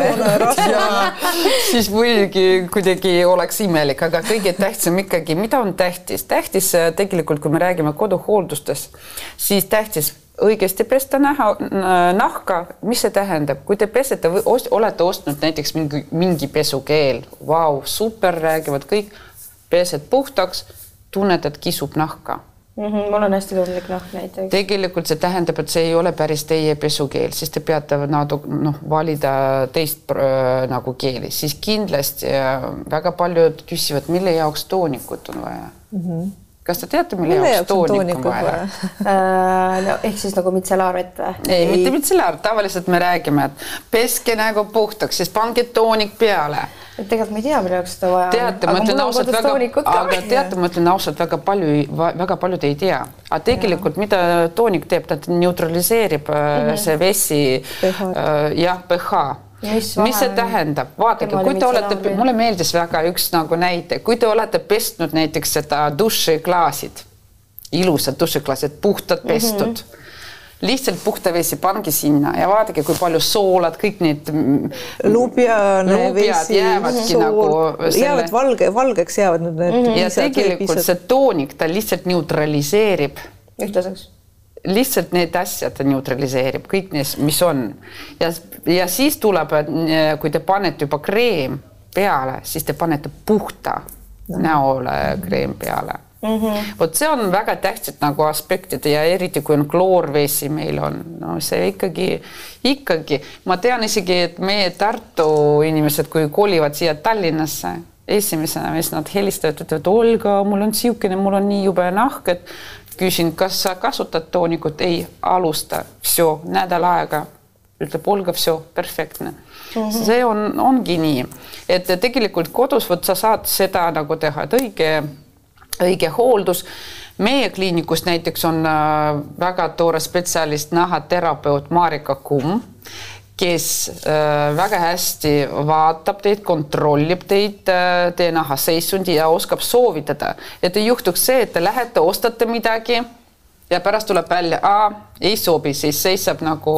ja siis muidugi kuidagi oleks imelik, aga kõige tähtsam ikkagi, mida on tähtis, tähtis äh, tegelikult, kui me räägime koduhooldustest, siis tähtis õigesti pesta näha, nahka, mis see tähendab, kui te pesete või ost, olete ostnud näiteks mingi, mingi pesukeel, vau, super, räägivad kõik, pesed puhtaks, tunned, et kisub nahka mm. -hmm, mul on hästi tundlik nahk näiteks. tegelikult see tähendab, et see ei ole päris teie pesukeel, siis te peate natuke noh, valida teist äh, nagu keeli, siis kindlasti äh, väga paljud küsivad, mille jaoks toonikut on vaja mm. -hmm kas te teate, mille jaoks toonik on vaja? Äh, no ehk siis nagu mitselaarvett või? ei, mitte mitselaar, tavaliselt me räägime, et peske nägu puhtaks, siis pange toonik peale. et tegelikult ma ei tea, mille jaoks seda vaja on. teate, ma ütlen ausalt väga, aga teate, ma ütlen ausalt, väga palju, väga paljud ei tea, aga tegelikult ja. mida toonik teeb, ta neutraliseerib mm -hmm. see vesi, äh, jah, pH mis, mis see tähendab, vaadake, kui te olete, mulle meeldis väga üks nagu näide, kui te olete pestnud näiteks seda dušiklaasid, ilusad dušiklaasid, puhtad mhm. pestud mm. -hmm lihtsalt puhta vesi, pange sinna ja vaadake, kui palju soolad, kõik need lubjane vesi jäävadki sool, nagu selle... jäävad valge, valgeks jäävad need mm. -hmm. ja tegelikult see toonik, ta lihtsalt neutraliseerib. ühtlaseks lihtsalt need asjad neutraliseerib kõik, mis on ja, ja siis tuleb, kui te panete juba kreem peale, siis te panete puhta no. näole kreem peale mm. -hmm. vot see on väga tähtsad nagu aspektid ja eriti kui on kloorvesi meil on, no see ikkagi, ikkagi ma tean isegi, et meie Tartu inimesed, kui kolivad siia Tallinnasse, esimesena, mis nad helistavad, ütlevad Olga, mul on niisugune, mul on nii jube nahk, et küsin, kas sa kasutad toonikut, ei, alusta, nädal aega, ütleb Olga, perfektne. Mm. -hmm. see on, ongi nii, et tegelikult kodus vot sa saad seda nagu teha, et õige, õige hooldus. Meie kliinikus näiteks on äh, väga tore spetsialist, nahaterapeut Marika Kumm kes äh, väga hästi vaatab teid, kontrollib teid, äh, teie nahaseisundi ja oskab soovitada, et ei juhtuks see, et te lähete, ostate midagi ja pärast tuleb välja, ei sobi, siis seisab nagu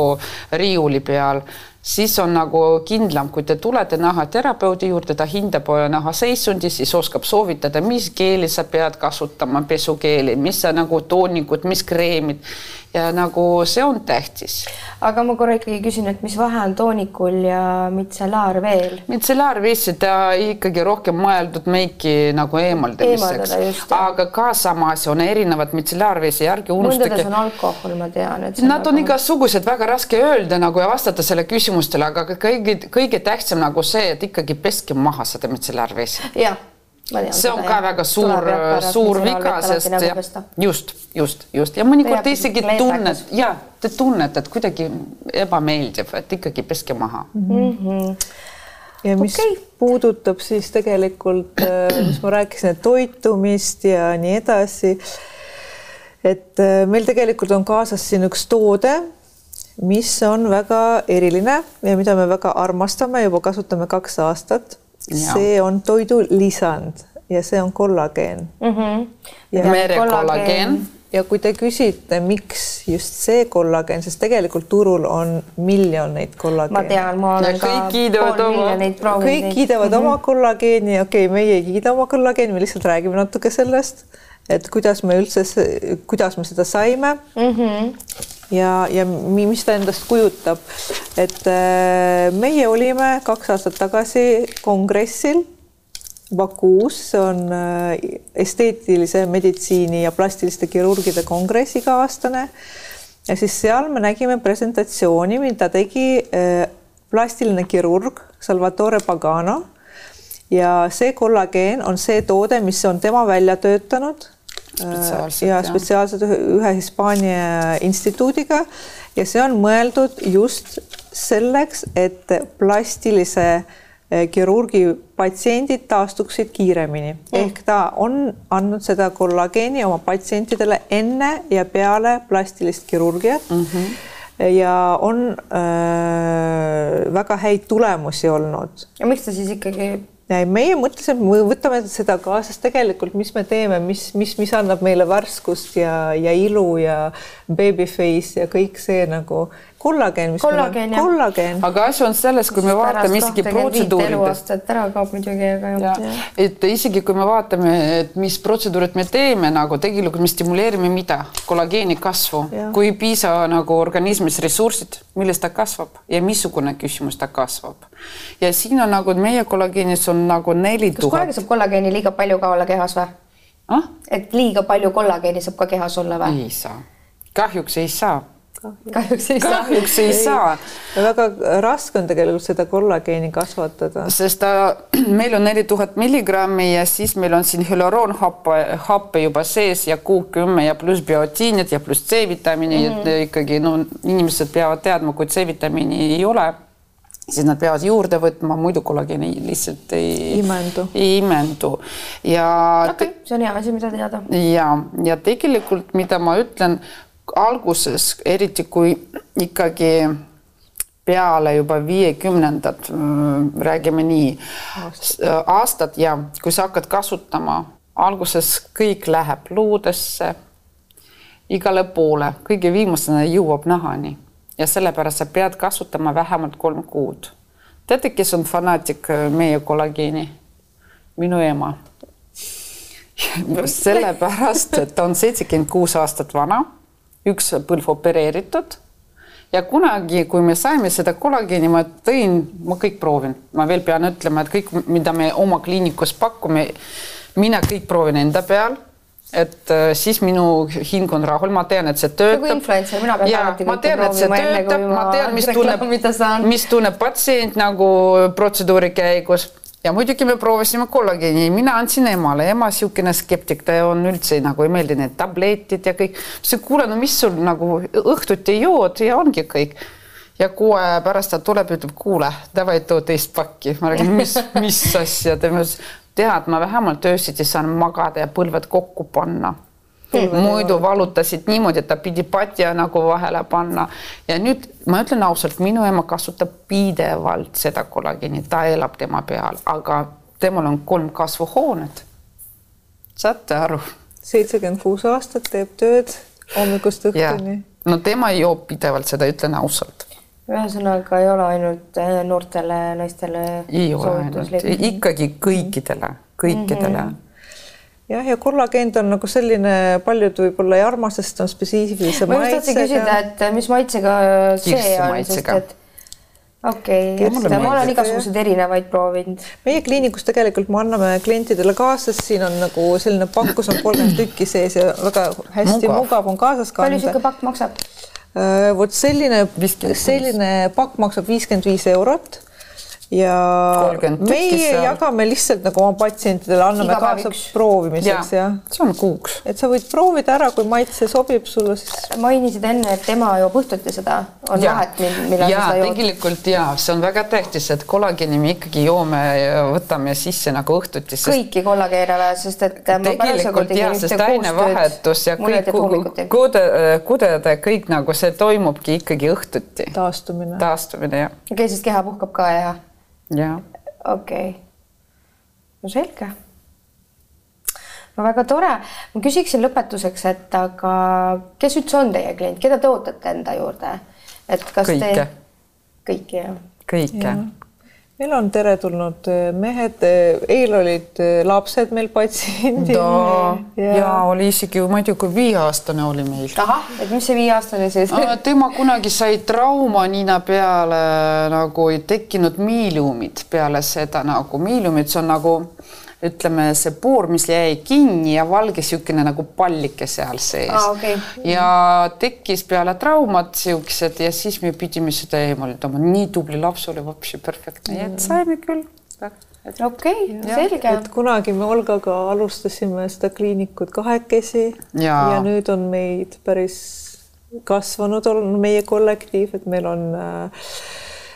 riiuli peal siis on nagu kindlam, kui te tulete nahaterapeudi juurde, ta hindab naha seisundi, siis oskab soovitada, mis keeli sa pead kasutama, pesukeeli, mis sa nagu toonikut, mis kreemid ja nagu see on tähtis. aga ma korra ikkagi küsin, et mis vahe on toonikul ja mitsellaarveel? mitsellaarvees, ta ikkagi rohkem mõeldud meiki nagu eemaldamiseks, aga ka samas on erinevad mitsellaarveesi, ärge unustage. mõndades on alkohol, ma tean, et. Nad on igasugused, väga raske öelda nagu ja vastata selle küsimustele, aga kõige, kõige tähtsam nagu see, et ikkagi peske maha seda mitsellaarveesi. jah see on ka väga suur, suur viga, sest nagu ja, just, just, just ja mõnikord isegi tunned ja te tunnete, et kuidagi ebameeldiv, et ikkagi peske maha mm. -hmm. ja mis okay. puudutab siis tegelikult, äh, mis ma rääkisin, et toitumist ja nii edasi. et äh, meil tegelikult on kaasas siin üks toode, mis on väga eriline ja mida me väga armastame, juba kasutame kaks aastat see on toidulisand ja see on kollageen mm. -hmm. ja merekollageen. ja kui te küsite, miks just see kollageen, sest tegelikult turul on miljoneid kollageene. ma tean, ma olen ja ka kõik kiidavad oma, kõik kiidavad mm -hmm. oma kollageeni, okei okay,, meie ei kiida oma kollageeni, me lihtsalt räägime natuke sellest, et kuidas me üldse, kuidas me seda saime mm. -hmm ja, ja mis ta endast kujutab. et äh, meie olime kaks aastat tagasi kongressil Bakuus, see on äh, esteetilise meditsiini ja plastiliste kirurgide kongress iga-aastane. ja siis seal me nägime presentatsiooni, mida tegi äh, plastiline kirurg Salvatore Pagano. ja see kollageen on see toode, mis on tema välja töötanud ja spetsiaalselt ühe, Hispaania instituudiga ja see on mõeldud just selleks, et plastilise eh, kirurgi patsiendid taastuksid kiiremini mm. ehk ta on andnud seda kollageeni oma patsientidele enne ja peale plastilist kirurgiat mm. -hmm ja on äh, väga häid tulemusi olnud. ja miks ta siis ikkagi meie mõtlesime, me võtame seda kaasas tegelikult, mis me teeme, mis, mis, mis annab meile värskust ja, ja ilu ja baby face ja kõik see nagu kollageen, mis kollageen, meil on, kollageen. aga asi on selles, kui me vaatame isegi protseduuridest. ära kaob muidugi, aga jah. et isegi kui me vaatame, et mis protseduurid me teeme nagu tegelikult me stimuleerime mida, kollageeni kasvu, kui ei piisa nagu organismis ressursid, millest ta kasvab ja missugune küsimus ta kasvab. ja siin on nagu meie kollageenis on nagu neli tuhat. kas kunagi saab kollageeni liiga palju ka olla kehas või ah?? et liiga palju kollageeni saab ka kehas olla või? ei saa, kahjuks ei saa kahjuks ei saa. kahjuks ei saa. väga raske on tegelikult seda kollageeni kasvatada. sest ta, meil on neli tuhat milligrammi ja siis meil on siin hüaluroonhappe, happe juba sees ja kuu kümme ja pluss biotiinid ja pluss C-vitamiini mm, -hmm. et ikkagi no inimesed peavad teadma, kui C-vitamiini ei ole siis nad peavad juurde võtma, muidu kollageeni lihtsalt ei imendu, ei imendu ja okay, see on hea asi, mida teada. ja, ja tegelikult, mida ma ütlen, alguses, eriti kui ikkagi peale juba viiekümnendat, mm, räägime nii, aastat ja kui sa hakkad kasutama, alguses kõik läheb luudesse, igale poole, kõige viimasena jõuab nahani ja sellepärast sa pead kasutama vähemalt kolm kuud. teate, kes on fanaatik äh, meie kollageeni? minu ema sellepärast, et ta on seitsekümmend kuus aastat vana üks põlv opereeritud. Ja kunagi, kui me saime seda kollageeni, ma tõin, ma kõik proovin, ma veel pean ütlema, et kõik, mida me oma kliinikus pakume, mina kõik proovin enda peal. Et äh, siis minu hing on rahul, ma tean, et see töötab. nagu influencer, mina pean alati ma tean, et see töötab, ma tean, mis tunneb, mis tunneb patsient nagu protseduuri käigus ja muidugi me proovisime kollageeni, mina andsin emale, ema niisugune skeptik, ta on üldse nagu ei meeldi need tabletid ja kõik. ma ütlesin, kuule, no mis sul nagu õhtuti jood ja ongi kõik. ja kuu aja pärast ta tuleb, ütleb, kuule, davai too teist pakki. ma räägin, mis, mis asja, ta ütles, tead, ma vähemalt öösiti saan magada ja põlved kokku panna muidu valutasid niimoodi, et ta pidi patja nagu vahele panna ja nüüd ma ütlen ausalt, minu ema kasutab pidevalt seda kollageeni, ta elab tema peal, aga temal on kolm kasvuhoonet. saate aru? seitsekümmend kuus aastat teeb tööd hommikust õhtuni. no tema joob pidevalt seda, ütlen ausalt ühesõnaga ei ole ainult eh, noortele naistele. ei ole ainult, ikkagi kõikidele, kõikidele mm. -hmm jah, ja kollageen on nagu selline, paljud võib-olla ei armasta, sest on spetsiifilise maitsega. ma just tahtsin küsida, et äh, mis maitsega see on, sest et okei okay,, ma olen igasuguseid erinevaid proovinud. meie kliinikus tegelikult me anname klientidele kaasas, siin on nagu selline pakkus on kolmkümmend tükki sees ja väga hästi mugav, mugav on kaasas kanda. palju niisugune pakk maksab? Äh, vot selline, selline pakk maksab viiskümmend viis eurot ja meie jagame lihtsalt nagu oma patsientidele, anname kaasa proovimiseks ja, ja. see on kuuks. et sa võid proovida ära, kui maitse sobib sulle, siis. mainisid enne, et ema joob õhtuti seda, on ja. vahet, millal ja, sa seda jood? tegelikult ja see on väga tähtis, et kollageeni me ikkagi joome ja võtame sisse nagu õhtuti sest.... kõiki kollageene või, sest et. tegelikult ja, sest ainevahetus ja kõik kude, kudede kõik nagu see toimubki ikkagi õhtuti. taastumine. taastumine jah. okei okay,, siis keha puhkab ka jah jah. okei okay., no selge. no väga tore, ma küsiksin lõpetuseks, et aga kes üldse on teie klient, keda te ootate enda juurde, et kas kõike. te kõiki jah? kõike ja meil on teretulnud äh, mehed, äh, eile olid äh, lapsed meil patsiendid. ja, ja oli isegi, ma ei tea, kui viieaastane oli meil. ahah, et mis see viieaastane siis? tema kunagi sai trauma nina peale nagu ei tekkinud miiliumid peale seda nagu miiliumid, see on nagu ütleme, see puur, mis jäi kinni ja valge niisugune nagu pallike seal sees ah,. Okay. ja tekkis peale traumat siuksed ja siis me pidime seda eemaldama. nii tubli laps oli, vapsi perfektne, nii et saime küll okei okay,, selge. et kunagi me Olgaga alustasime seda kliinikut kahekesi ja, ja nüüd on meid päris kasvanud olnud meie kollektiiv, et meil on Äh,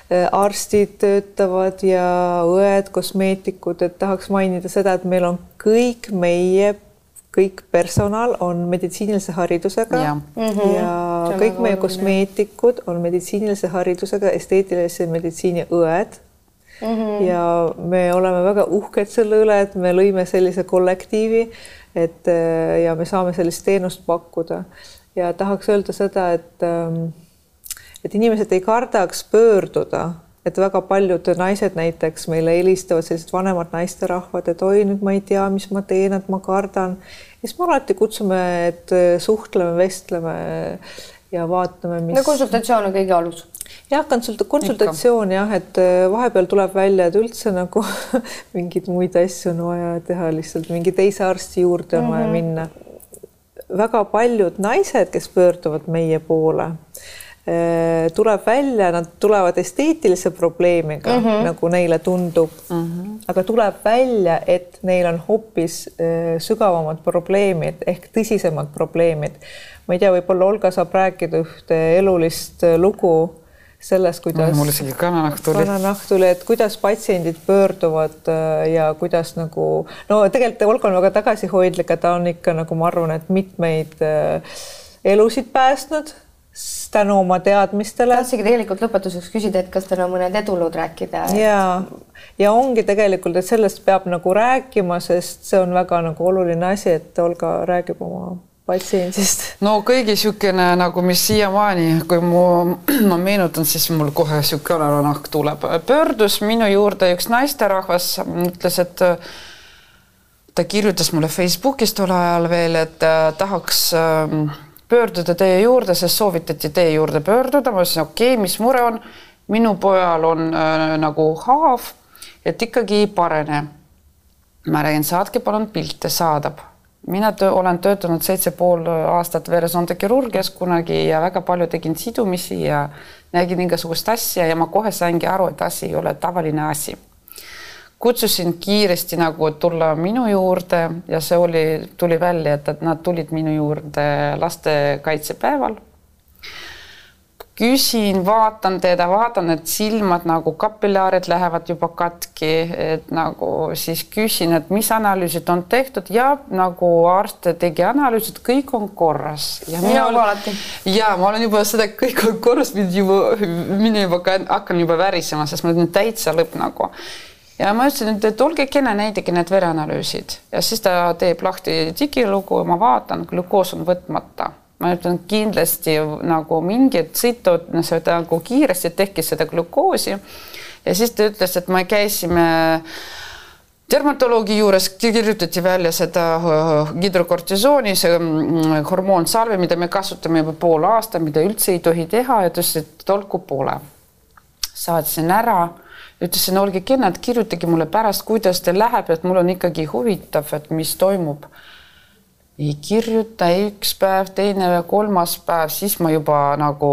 arstid töötavad ja õed, kosmeetikud, et tahaks mainida seda, et meil on kõik meie, kõik personal on meditsiinilise haridusega ja, mm -hmm. ja kõik meie kosmeetikud on meditsiinilise haridusega, esteetilise meditsiini õed mm. -hmm. ja me oleme väga uhked selle üle, et me lõime sellise kollektiivi, et äh, ja me saame sellist teenust pakkuda ja tahaks öelda seda, et ähm, et inimesed ei kardaks pöörduda, et väga paljud naised näiteks meile helistavad, sellised vanemad naisterahvad, et oi, nüüd ma ei tea, mis ma teen, et ma kardan. ja siis me alati kutsume, et suhtleme, vestleme ja vaatame, mis. no konsultatsioon on kõige alus. jah, konsult-, konsultatsioon jah, et vahepeal tuleb välja, et üldse nagu mingeid muid asju on vaja teha, lihtsalt mingi teise arsti juurde on mm -hmm. vaja mhm. minna. väga paljud naised, kes pöörduvad meie poole Äh, tuleb välja, nad tulevad esteetilise probleemiga mm, -hmm. nagu neile tundub mm. -hmm. aga tuleb välja, et neil on hoopis äh, sügavamad probleemid ehk tõsisemad probleemid. ma ei tea, võib-olla Olga saab rääkida ühte elulist äh, lugu sellest, kuidas mul isegi kananahk tuli. kananahk tuli, et kuidas patsiendid pöörduvad ja kuidas nagu no tegelikult Olga on väga tagasihoidlik ja ta on ikka nagu ma arvan, et mitmeid elusid päästnud tänu oma teadmistele. tahtsingi tegelikult lõpetuseks küsida, et kas teil on mõned edulood rääkida et...? ja, ja ongi tegelikult, et sellest peab nagu rääkima, sest see on väga nagu oluline asi, et Olga räägib oma patsiendist. no kõigi niisugune nagu, mis siiamaani, kui mu, ma meenutan, siis mul kohe niisugune nahk tuleb. pöördus minu juurde üks naisterahvas, ütles, et ta kirjutas mulle Facebookis tol ajal veel, et tahaks äh, pöörduda teie juurde, sest soovitati teie juurde pöörduda, ma ütlesin, okei okay,, mis mure on, minu pojal on äh, nagu haav, et ikkagi ei parene. ma räägin, saatke palun pilte, saadab. mina töö, olen töötanud seitse pool aastat veresoontekirurgias kunagi ja väga palju tegin sidumisi ja nägin igasugust asja ja ma kohe saingi aru, et asi ei ole tavaline asi. Kutsusin kiiresti nagu tulla minu juurde ja see oli, tuli välja, et, nad tulid minu juurde lastekaitsepäeval küsin, vaatan teda, vaatan, et silmad nagu kapillaarid lähevad juba katki, et nagu siis küsin, et mis analüüsid on tehtud ja nagu arst tegi analüüsid, kõik on korras. ja mina olen alati. ja ma olen juba seda, kõik on korras, mind juba, mina juba hakkan juba värisema, sest mul on täitsa lõpp nagu ja ma ütlesin, et olge kena, näidake need vereanalüüsid. Ja siis ta teeb lahti digilugu, ma vaatan, glükoos on võtmata. Ma ütlen kindlasti nagu mingid situd seda nagu kiiresti tekkis seda glükoosi ja siis ta ütles, et me käisime dermatoloogi juures kirjutati välja seda äh, hidrokortisooni, see mm, hormoonsalve, mida me kasutame juba pool aastat, mida üldse ei tohi teha. Ja ta ütles, et tolku pole. saatsin ära, ütlesin, olge kenad, kirjutage mulle pärast, kuidas teil läheb, et mul on ikkagi huvitav, et mis toimub ei kirjuta ei üks päev, teine või kolmas päev, siis ma juba nagu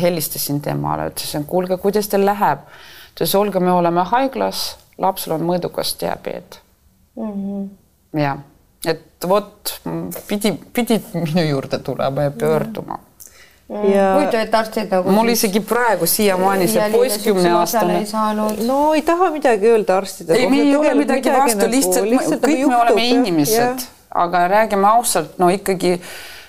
helistasin temale, ütlesin, kuulge, kuidas teil läheb. ta ütles, Olga, me oleme haiglas, lapsel on mõõdukas diabeet mm. -hmm. ja, et vot pidi, pidid minu juurde tulema ja pöörduma mm. -hmm. Ja huvitav, et arstid nagu mul isegi praegu siiamaani see poiss kümneaastane. no ei taha midagi öelda arstidele. ei, meil ei ole midagi vastu, nagu lihtsalt, lihtsalt kõik me oleme inimesed aga räägime ausalt, no ikkagi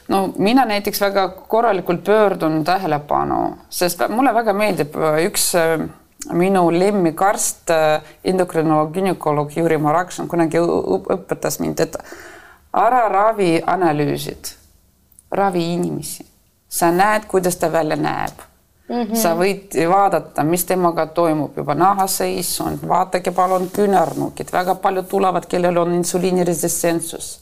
no mina näiteks väga korralikult pöördun tähelepanu, sest mulle väga meeldib üks äh, minu lemmikarst, äh, endokrinoloog, gümnakoloog Jüri Marakšin kunagi õpetas mind, et ära ravi analüüsid, ravi inimesi, sa näed, kuidas ta välja näeb. Mm -hmm. sa võid vaadata, mis temaga toimub. Juba nahaseisund, vaadake palun küünarnukid, väga paljud tulevad, kellel on insuliiniresistentsus.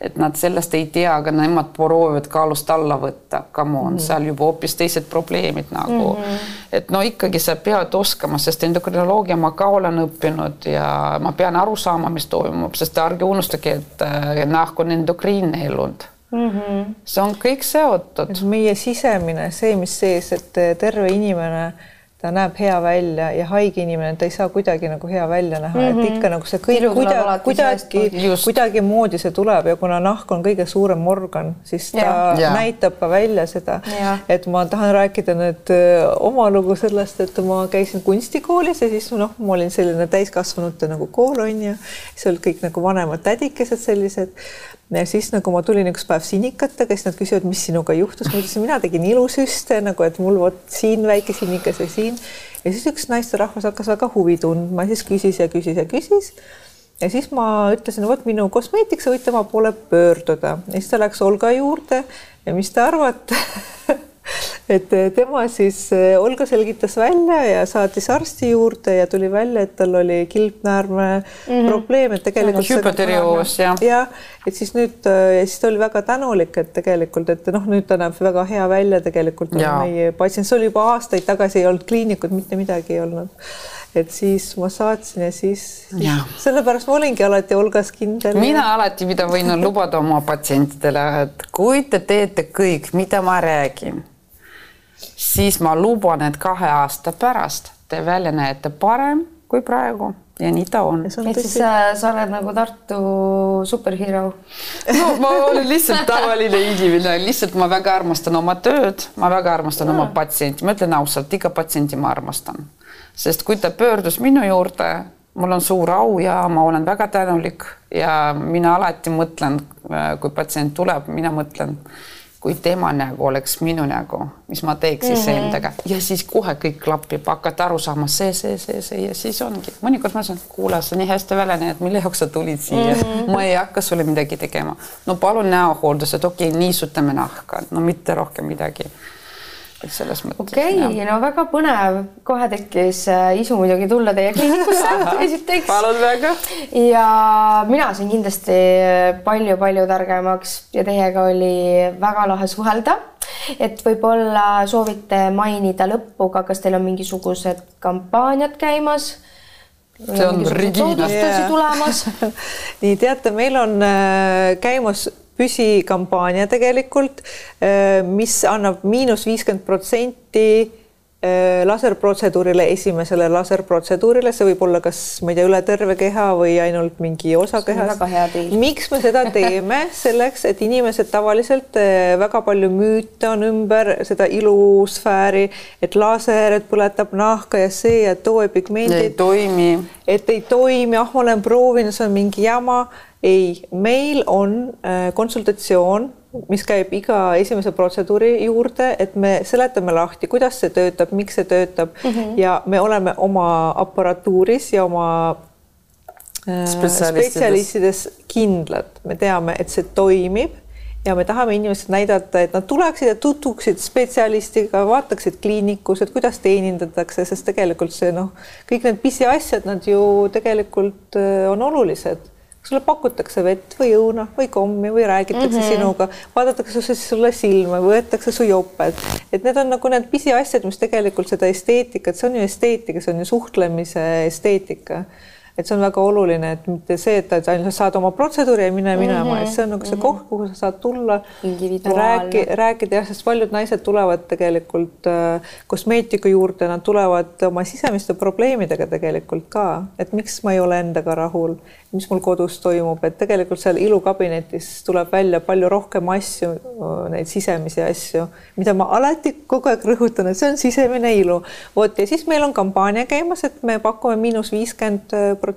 Et nad sellest ei tea, aga nemad proovivad kaalust alla võtta, come on mm, -hmm. seal juba hoopis teised probleemid nagu. Mm, -hmm. et no ikkagi sa pead oskama, sest endokrinoloogia ma ka olen õppinud ja ma pean aru saama, mis toimub, sest ärge unustage, et äh, nahk on endokriinne elund mm. -hmm. see on kõik seotud. meie sisemine, see, mis sees, et terve inimene ta näeb hea välja ja haige inimene, ta ei saa kuidagi nagu hea välja näha mm, -hmm. et mhm. ikka nagu see kõik kuidagi, kuidagi, kuidagimoodi see tuleb ja kuna nahk on kõige suurem organ, siis ta ja. Ja. näitab ka välja seda, et ma tahan rääkida nüüd oma lugu sellest, et ma käisin kunstikoolis ja siis noh, ma olin selline täiskasvanute nagu kool on ju, seal kõik nagu vanemad tädikesed sellised ja siis nagu ma tulin üks päev sinikatega, siis nad küsivad, mis sinuga juhtus, ma ütlesin, mina tegin ilusüste nagu, et mul vot siin väike sinikas ja siin. Ja siis üks naisterahvas hakkas väga huvi tundma, siis küsis ja küsis ja küsis. ja siis ma ütlesin, vot minu kosmeetik, sa võid tema poole pöörduda. Ja siis ta läks Olga juurde. Ja mis te arvate et eh, tema siis, eh, Olga selgitas välja ja saatis arsti juurde ja tuli välja, et tal oli kilpnäärme mm -hmm. probleem, et tegelikult. hüpoterioos jah. jah, et siis nüüd eh, ja siis ta oli väga tänulik, et tegelikult, et noh, nüüd ta näeb väga hea välja tegelikult meie patsient, see oli juba aastaid tagasi ei olnud kliinikut, mitte midagi ei olnud et siis ma saatsin ja siis, siis sellepärast ma olingi alati Olgas kindel. mina alati, mida võin lubada oma patsientidele, et kui te teete kõik, mida ma räägin siis ma luban, et kahe aasta pärast te välja näete parem kui praegu ja nii ta on. ehk siis sa, sa oled nagu Tartu superhero? no ma olen lihtsalt tavaline inimene, lihtsalt ma väga armastan oma tööd, ma väga armastan ja. oma patsienti, ma ütlen ausalt, iga patsienti ma armastan, sest kui ta pöördus minu juurde, mul on suur au ja ma olen väga tänulik ja mina alati mõtlen, kui patsient tuleb, mina mõtlen kui tema nägu oleks minu nägu, mis ma teeks siis mm -hmm. endaga ja siis kohe kõik klapib, hakkad aru saama see, see, see, see ja siis ongi. mõnikord ma ütlen, kuule, sa nii hästi välja näed, mille jaoks sa tulid siia mm, -hmm. ma ei hakka sulle midagi tegema. no palun näohooldused, okei okay,, niisutame nahka, no mitte rohkem midagi et selles mõttes. okei okay,, no väga põnev, kohe tekkis äh, isu muidugi tulla teie kliinikusse esiteks. palun väga. ja mina sain kindlasti palju-palju targemaks ja teiega oli väga lahe suhelda. et võib-olla soovite mainida lõppu ka, kas teil on mingisugused kampaaniad käimas see on Regina. soodustusi tulemas nii teate, meil on äh, käimas püsikampaania tegelikult, äh, mis annab miinus viiskümmend protsenti Äh, laserprotseduurile, esimesele laserprotseduurile, see võib olla kas, ma ei tea, üle terve keha või ainult mingi osa kehast. miks me seda teeme? selleks, et inimesed tavaliselt äh, väga palju müüte on ümber seda ilusfääri, et laser, et põletab nahka ja see ja too pigmendid. ei toimi. et ei toimi, ah, ma olen proovinud, see on mingi jama. Ei, meil on äh, konsultatsioon mis käib iga esimese protseduuri juurde, et me seletame lahti, kuidas see töötab, miks see töötab. Mm -hmm. ja me oleme oma aparatuuris ja oma äh, spetsialistides kindlad, me teame, et see toimib ja me tahame inimesed näidata, et nad tuleksid ja tutvuksid spetsialistiga, vaataksid kliinikus, et kuidas teenindatakse, sest tegelikult see noh, kõik need pisiasjad, nad ju tegelikult äh, on olulised sulle pakutakse vett või õuna või kommi või räägitakse mm -hmm. sinuga, vaadatakse sulle silma, võetakse su joped, et need on nagu need pisiasjad, mis tegelikult seda esteetikat, see on ju esteetika, see on ju suhtlemise esteetika et see on väga oluline, et mitte see, et sa ainult saad oma protseduuri ja mine minema mm, -hmm. et see on nagu see mhm. koht, kuhu sa saad tulla, rääki, rääkida jah, sest paljud naised tulevad tegelikult äh, kosmeetika juurde, nad tulevad oma sisemiste probleemidega tegelikult ka, et miks ma ei ole endaga rahul, mis mul kodus toimub, et tegelikult seal ilukabinetis tuleb välja palju rohkem asju, neid sisemisi asju, mida ma alati kogu aeg rõhutan, et see on sisemine ilu. vot ja siis meil on kampaania käimas, et me pakume miinus viiskümmend protsenti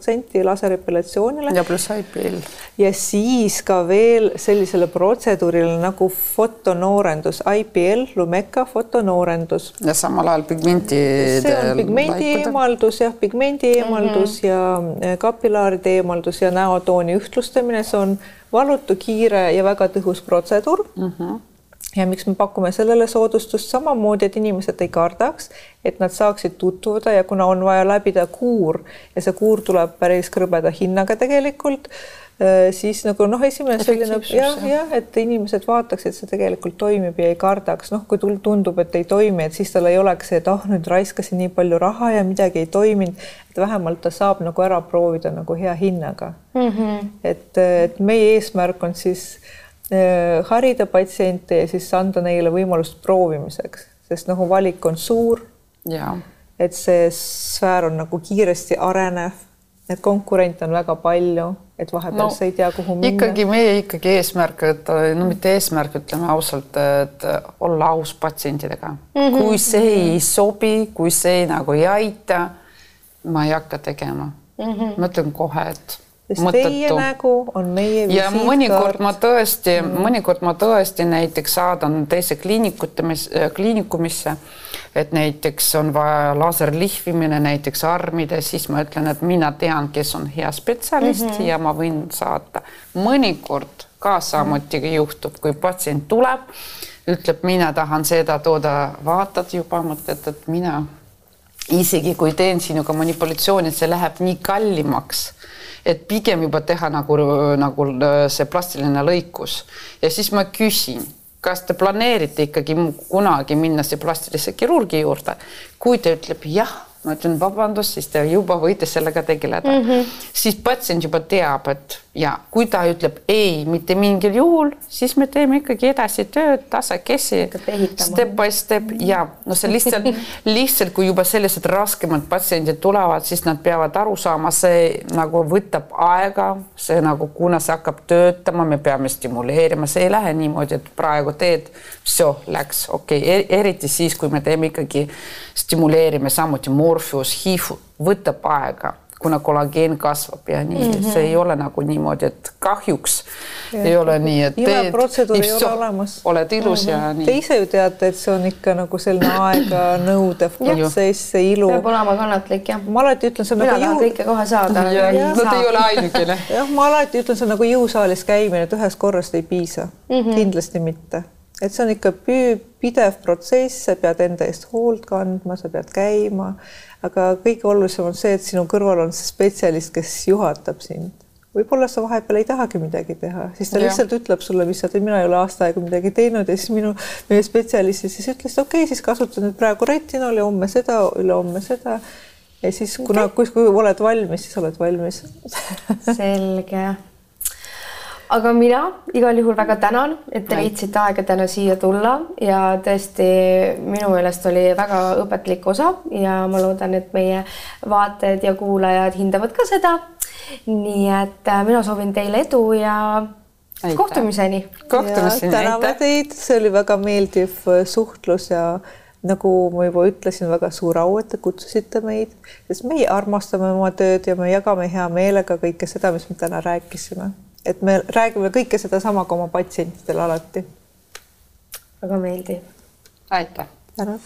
laserepilatsioonile. ja pluss IPL. ja siis ka veel sellisele protseduurile nagu fotonoorendus, IPL, Lumeka fotonoorendus. ja samal ajal pigmenti. see on pigmendi eemaldus jah, pigmendi eemaldus mm -hmm. ja eh, kapillaaride eemaldus ja näotooni ühtlustamine, see on valutu, kiire ja väga tõhus protseduur mm. -hmm ja miks me pakume sellele soodustust samamoodi, et inimesed ei kardaks, et nad saaksid tutvuda ja kuna on vaja läbida kuur ja see kuur tuleb päris krõbeda hinnaga tegelikult, äh, siis nagu noh, esimene selline jah, jah, et inimesed vaataks, et see tegelikult toimib ja ei kardaks, noh, kui tundub, et ei toimi, et siis tal ei oleks see, et ah oh,, nüüd raiskasin nii palju raha ja midagi ei toiminud, et vähemalt ta saab nagu ära proovida nagu hea hinnaga mm. -hmm. et, et meie eesmärk on siis Äh, harida patsiente ja siis anda neile võimalust proovimiseks, sest nagu valik on suur. et see sfäär on nagu kiiresti arenev, et konkurente on väga palju, et vahepeal no, sa ei tea, kuhu minna. ikkagi meie ikkagi eesmärk, et no mitte eesmärk, ütleme ausalt, et olla aus patsientidega mm. -hmm. kui see ei sobi, kui see nagu ei aita, ma ei hakka tegema mm. -hmm. ma ütlen kohe, et sest mõttetu. teie nägu on meie ja mõnikord ma tõesti mm., mõnikord ma tõesti näiteks saadan teise kliinikumis, kliinikumisse, et näiteks on vaja laserlihvimine näiteks armides, siis ma ütlen, et mina tean, kes on hea spetsialist mm -hmm. ja ma võin saata. mõnikord ka samuti mm -hmm. juhtub, kui patsient tuleb, ütleb, mina tahan seda tooda, vaatad juba, mõtled, et mina isegi kui teen sinuga manipulatsiooni, et see läheb nii kallimaks et pigem juba teha nagu, nagu äh, see plastiline lõikus ja siis ma küsin, kas te planeerite ikkagi kunagi minna see plastilise kirurgi juurde, kui ta ütleb jah ma ütlen vabandust, siis te juba võite sellega tegeleda mm. -hmm. siis patsient juba teab, et ja kui ta ütleb ei, mitte mingil juhul, siis me teeme ikkagi edasi tööd tasakesi, step by step. Ja no see lihtsalt lihtsalt, kui juba sellised raskemad patsiendid tulevad, siis nad peavad aru saama, see nagu võtab aega, see nagu, kuna see hakkab töötama, me peame stimuleerima, see ei lähe niimoodi, et praegu teed, läks okei. Okay., eriti siis, kui me teeme ikkagi, stimuleerime samuti morfius, HIV võtab aega kuna kollageen kasvab ja nii mm, -hmm. see ei ole nagu niimoodi, et kahjuks ja. ei ole nii, et teed, protseduur ei ole olemas. oled ilus mm -hmm. ja nii. Te ise ju teate, et see on ikka nagu selline aeganõudev protsess, see ilu. peab olema kannatlik jah. ma alati ütlen, see on Mina nagu jõu. kõike kohe saada. Nad ei ole ainukene. jah, ma alati ütlen, see on nagu jõusaalis käimine, et ühest korrast ei piisa mm, -hmm. kindlasti mitte et see on ikka pidev protsess, sa pead enda eest hoolt kandma, sa pead käima, aga kõige olulisem on see, et sinu kõrval on see spetsialist, kes juhatab sind. võib-olla sa vahepeal ei tahagi midagi teha, siis ta ja. lihtsalt ütleb sulle lihtsalt, et mina ei ole aasta aega midagi teinud ja siis minu, meie spetsialist siis ütles, okei okay,, siis kasuta nüüd praegu retinoli, homme seda, ülehomme seda ja siis kuna okay., kui oled valmis, siis oled valmis selge aga mina igal juhul väga tänan, et te leidsite aega täna siia tulla ja tõesti minu meelest oli väga õpetlik osa ja ma loodan, et meie vaatajad ja kuulajad hindavad ka seda. nii et äh, mina soovin teile edu ja Aitäh. kohtumiseni. kohtumiseni. täname teid, see oli väga meeldiv äh, suhtlus ja nagu ma juba ütlesin, väga suur au, et te kutsusite meid, sest meie armastame oma tööd ja me jagame hea meelega kõike seda, mis me täna rääkisime et me räägime kõike sedasama ka oma patsientidele alati. väga meeldiv. aitäh. tänan.